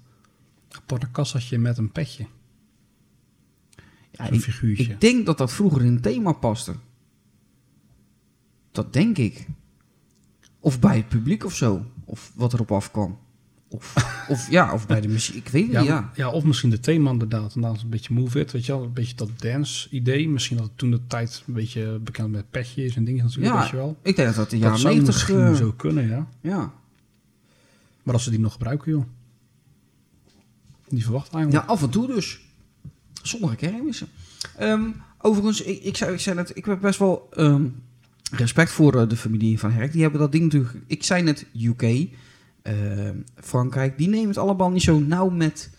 aparte kassatje met een petje? Ja, ik, figuurtje. ik denk dat dat vroeger in het thema paste. Dat denk ik. Of bij het publiek of zo. Of wat erop afkwam. Of, of ja, of bij de muziek. Ik weet het Ja, niet, ja. ja, of misschien de thema inderdaad. Inderdaad een beetje move it, weet je wel. Een beetje dat dance-idee. Misschien dat het toen de tijd een beetje bekend met petjes en dingen natuurlijk, Ja, weet je wel. Ik denk dat dat de Dat jaren zou 90... misschien eh, zo kunnen, ja. ja. Maar als ze die nog gebruiken, joh. Die verwacht ja, eigenlijk. af en toe dus. Sommige kermissen. Ehm overigens, ik, ik, zei, ik zei net, ik heb best wel ehm, respect voor eh, de familie van Herk. Die hebben dat ding natuurlijk... Ik zei net UK, Frankrijk. Die nemen het allemaal niet zo nauw met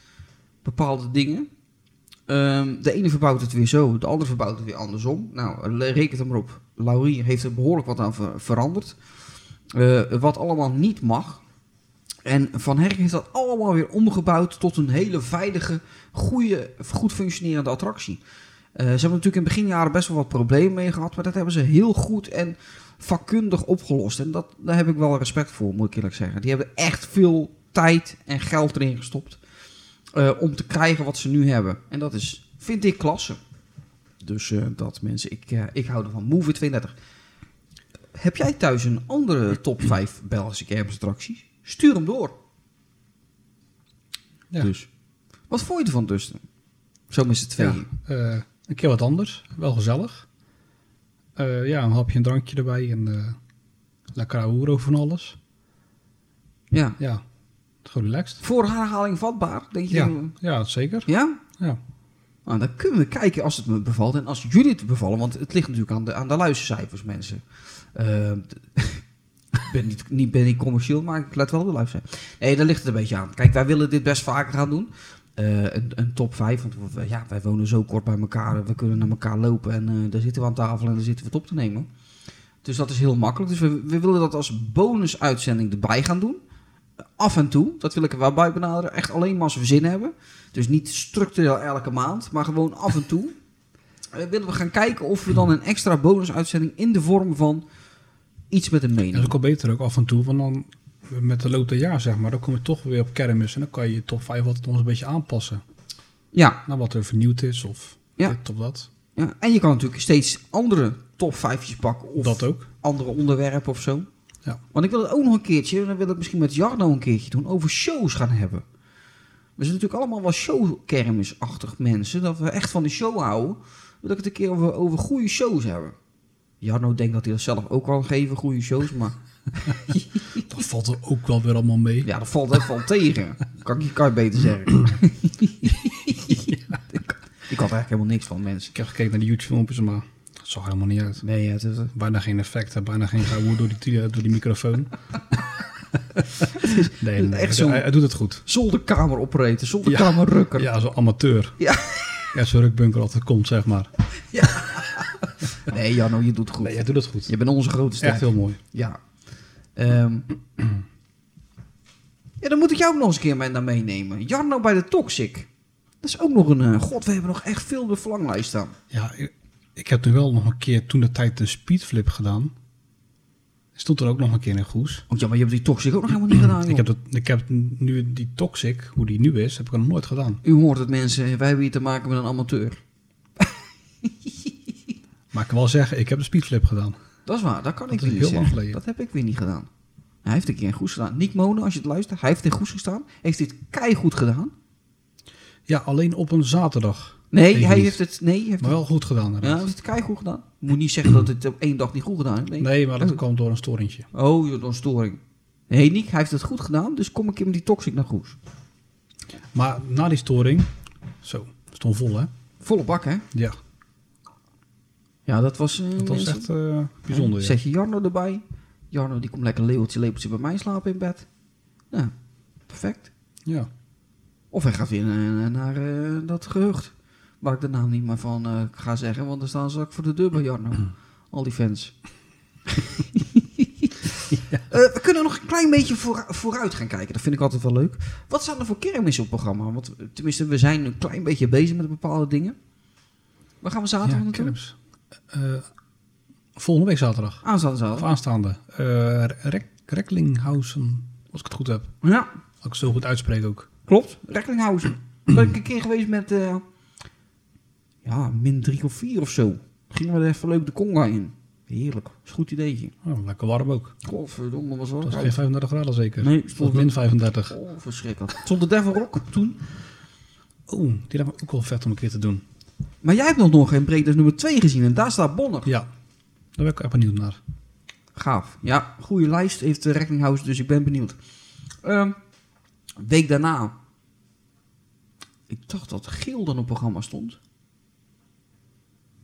bepaalde dingen. Ehm, de ene verbouwt het weer zo, de andere verbouwt het weer andersom. Nou, reken er maar op. Laurie heeft er behoorlijk wat aan ver- veranderd. Eh, wat allemaal niet mag. En Van Herk heeft dat allemaal weer omgebouwd tot een hele veilige, goede, goed functionerende attractie. Eh, ze hebben natuurlijk in beginjaren best wel wat problemen mee gehad, maar dat hebben ze heel goed en vakkundig opgelost. En dat, daar heb ik wel respect voor, moet ik eerlijk zeggen. Die hebben echt veel tijd en geld erin gestopt eh, om te krijgen wat ze nu hebben. En dat is, vind ik, klasse. Dus eh, dat mensen, ik, ik hou ervan. Move It 32. Heb jij thuis een andere top 5 Belgische kermisattracties? Stuur hem door. Ja. Dus. Wat vond je ervan, Dustin? Zo met z'n Ja, tweeën. eh, een keer wat anders. Wel gezellig. Eh, ja, een hapje en drankje erbij. En eh lekker ouwe over van alles. Ja. Ja, gewoon relaxed. Voor herhaling vatbaar, denk je? Ja, ja zeker. Ja? Ja. Nou, dan kunnen we kijken als het me bevalt en als jullie het bevallen. Want het ligt natuurlijk aan de, aan de luistercijfers, mensen. Eh, ik ben niet, niet, ben niet commercieel, maar ik let wel de luistercijfers. Nee, daar ligt het een beetje aan. Kijk, wij willen dit best vaker gaan doen. Eh, een, een top 5, want ja, wij wonen zo kort bij elkaar. We kunnen naar elkaar lopen en eh, daar zitten we aan tafel en daar zitten we het op te nemen. Dus dat is heel makkelijk. Dus we, we willen dat als bonusuitzending erbij gaan doen. Af en toe, dat wil ik er wel bij benaderen. Echt alleen maar als we zin hebben. Dus niet structureel elke maand, maar gewoon af en toe. Eh, willen we gaan kijken of we dan een extra bonusuitzending in de vorm van iets met een Dat is mening. ook al beter ook af en toe, want dan met de loop der jaar zeg maar, dan kom je toch weer op kermis en dan kan je je top 5 altijd nog een beetje aanpassen. Ja, Naar wat er vernieuwd is of Ja. dit of dat. ja, en je kan natuurlijk steeds andere top 5'jes pakken of dat ook. andere onderwerpen of zo. Ja. Want ik wil het ook nog een keertje, en dan wil ik misschien met Jarno een keertje doen, over shows gaan hebben. We zijn natuurlijk allemaal wel showkermisachtig mensen, dat we echt van de show houden. Wil ik het een keer over, over goede shows hebben. Jarno denkt dat hij dat zelf ook kan geven, goede shows, maar Dat valt er ook wel weer allemaal mee. ja, dat valt even al tegen. Kan ik kan je beter zeggen. Ik had eigenlijk helemaal niks van mensen. Ik heb gekeken naar de YouTube filmpjes, maar het zag helemaal niet uit. Nee, het is, Bijna geen effecten, bijna geen gehoor door die, door die microfoon. nee, nee, echt hij, zo'n- hij, hij doet het goed. zonder kamer operator, zonder Ja. kamer rukker. Ja, zo'n amateur. Ja. Ja, zo'n rukbunker altijd komt, zeg maar. Nee, Jarno, je doet het goed. Nee, hij doet het goed. Je bent onze grote ster. Echt heel mooi. Ja. Ehm. ja, dan moet ik jou ook nog eens een keer mee naar meenemen. Jarno bij de Toxic. Dat is ook nog een... eh, God, we hebben nog echt veel op de verlanglijst staan. Ja, ik- Ik heb nu wel nog een keer toen de tijd de speedflip gedaan. Stond er ook nog een keer in Goes. Oh, ja, maar je hebt die toxic ook nog helemaal niet gedaan, joh. Ik heb, dat, ik heb nu die Toxic, hoe die nu is, heb ik nog nooit gedaan. U hoort het mensen, wij hebben hier te maken met een amateur. Maar ik kan wel zeggen, ik heb de speedflip gedaan. Dat is waar, dat kan Dat ik weer heel niet zeggen. Dat heb ik weer niet gedaan. Hij heeft een keer in Goes gedaan. Nick Monen, als je het luistert, hij heeft in Goes gestaan. Heeft dit keigoed gedaan. Ja, alleen op een zaterdag. Nee, hij niet. heeft het, nee, heeft Maar wel goed gedaan. Ja, hij heeft het keigoed gedaan. Moet niet zeggen dat het op één dag niet goed gedaan is. Nee. Nee, maar dat kwam door een storingje. Oh, door een storing. Nee, Nick, hij heeft het goed gedaan. Dus kom ik in met die toxic naar Goes. Maar na die storing, zo, stond vol hè? Volle bak, hè? Ja, Ja, dat was... eh, dat was mensen- echt eh, bijzonder. Ja. Zet je Jarno erbij. Jarno die komt lekker leeuwtje, lepeltje bij mij slapen in bed. Ja, perfect. ja. Of hij gaat weer naar, naar eh, dat gehucht. Waar ik de naam niet meer van ga zeggen, want er staan ze ook voor de deur bij Jarno. Al die fans. We kunnen nog een klein beetje voor, vooruit gaan kijken. Dat vind ik altijd wel leuk. Wat staan er voor kermis op het programma? Want tenminste, we zijn een klein beetje bezig met bepaalde dingen. Waar gaan we zaterdag ja naartoe? kermis. Eh, volgende week zaterdag. Aanstaande Of zaterdag. aanstaande. Eh Rek Reklinghausen, als ik het goed heb. Ja, Als ik het zo goed uitspreek ook. Klopt, Recklinghausen. ben ik een keer geweest met, eh, ja, min drie of vier of zo. Gingen we even leuk de Conga in. Heerlijk, is een goed ideetje. Oh, lekker warm ook. Godverdomme, was wel Dat was geen 35 graden zeker. Nee, Of stond min 35. Oh, verschrikkelijk. Stond de Devil Rock toen. Oeh, die lijkt me ook wel vet om een keer te doen. Maar jij hebt nog nog geen Breeders nummer 2 gezien en daar staat Bonner. Ja, daar ben ik echt benieuwd naar. Gaaf. Ja, goede lijst heeft de Recklinghausen, dus ik ben benieuwd. Ehm, week daarna. Ik dacht dat Geel dan op programma stond.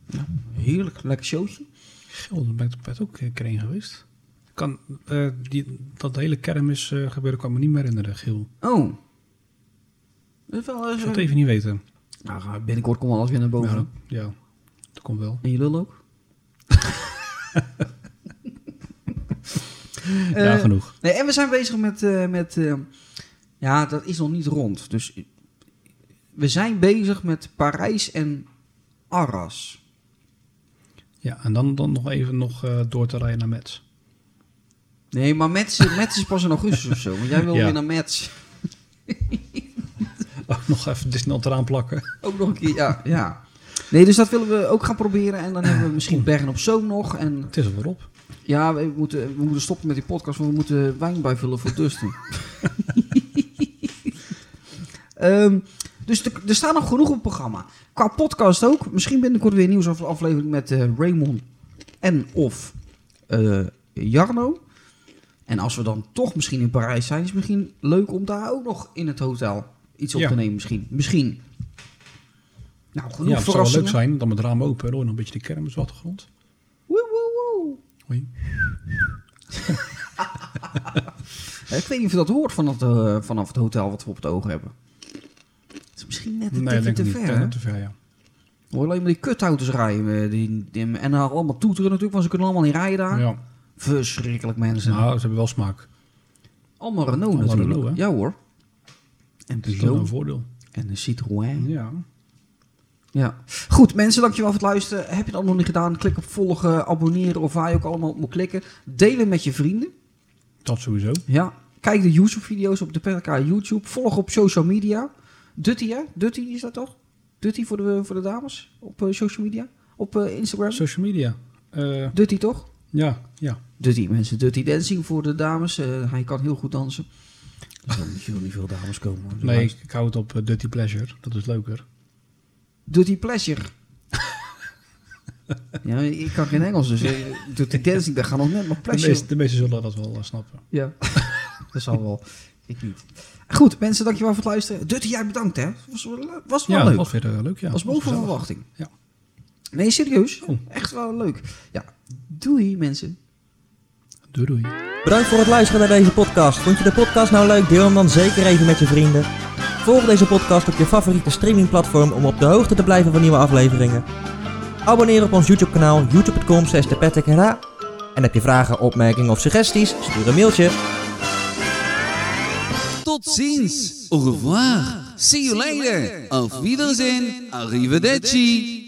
Ja, heerlijk, lekker showtje. Gil, daar ben ik ik ook een keer in geweest. Kan, eh, die, dat hele kermis eh gebeuren kan ik me niet meer herinneren, Gil. Oh. Dat is wel, Ik eh, zou het even niet weten. Nou, binnenkort komt alles weer naar boven. Ja, ja, dat komt wel. En je lul ook? ja, Eh, genoeg. Nee, en we zijn bezig met... eh, met eh, ja, dat is nog niet rond. Dus we zijn bezig met Parijs en Arras. Ja, en dan, dan nog even nog, eh, door te rijden naar Metz. Nee, maar Metz, Metz is pas in augustus of zo. Want jij wil Ja. weer naar Metz. Oh, nog even Disneyland eraan plakken. Ook nog een keer, ja. ja. Nee, dus dat willen we ook gaan proberen. En dan hebben we misschien Bergen op Zoom nog. En Het is er weer op. ja, we moeten, we moeten stoppen met die podcast, want we moeten wijn bijvullen voor Dustin. Ehm, dus er, staat nog genoeg op het programma. Qua podcast ook. Misschien binnenkort weer een nieuwsaflevering met eh, Raymond en of eh, Jarno. En als we dan toch misschien in Parijs zijn, is het misschien leuk om daar ook nog in het hotel iets op Ja. te nemen. Misschien. Misschien. Nou, genoeg Ja, het zou wel leuk zijn, dan met het raam open. Hoor, nog een beetje de kermis de achtergrond. Woe, woe, woe. Hoi. Ik weet niet of je dat hoort vanaf, de, vanaf het hotel wat we op het oog hebben. Het is misschien net een Nee, tikje te ver. Hè? net te ver, ja. Hoor alleen maar die kutauto's rijden. eh, Die, die, en allemaal toeteren natuurlijk, want ze kunnen allemaal niet rijden daar. ja. Verschrikkelijk mensen. Nou, ze hebben wel smaak. allemaal Renault allemaal natuurlijk. Renault, ja hoor. En dat is wel Peugeot. een voordeel. En een Citroën. Ja. Ja. Goed, mensen, dankjewel voor het luisteren. Heb je dat nog niet gedaan? Klik op volgen, abonneren of waar je ook allemaal op moet klikken. Delen met je vrienden. Dat sowieso. Ja. Kijk de YouTube-video's op de PLK YouTube. Volg op social media. Dutty, hè? Dutty is dat toch? Dutty voor de, voor de dames op eh, social media. Op eh, Instagram. Social media. Eh, Dutty, toch? ja, ja. Dutty, mensen. Dutty Dancing voor de dames. Hij kan heel goed dansen. Er zullen veel, niet veel dames komen. hoor. Nee, ik, ik hou het op eh, Dirty Pleasure. Dat is leuker. Dutty Pleasure. ja, ik kan geen Engels, dus eh, Dutty Dancing, daar gaan nog net De pleasure. meeste, de meeste zullen dat wel eh, snappen. Ja, dat zal wel. Ik niet. Goed, mensen, dankjewel voor het luisteren. Dutty, jij bedankt, hè? Was, was wel Ja, leuk. was weer leuk. Ja. was boven verwachting. Ja. Nee, serieus. Oh. Echt wel leuk. Ja, doei mensen. Doei doei. Bedankt voor het luisteren naar deze podcast. Vond je de podcast nou leuk? Deel hem dan zeker even met je vrienden. Volg deze podcast op je favoriete streamingplatform om op de hoogte te blijven van nieuwe afleveringen. Abonneer op ons YouTube kanaal youtube.com En heb je vragen, opmerkingen of suggesties? Stuur een mailtje. Tot ziens. Au revoir. See you later. Auf Wiedersehen. Arrivederci.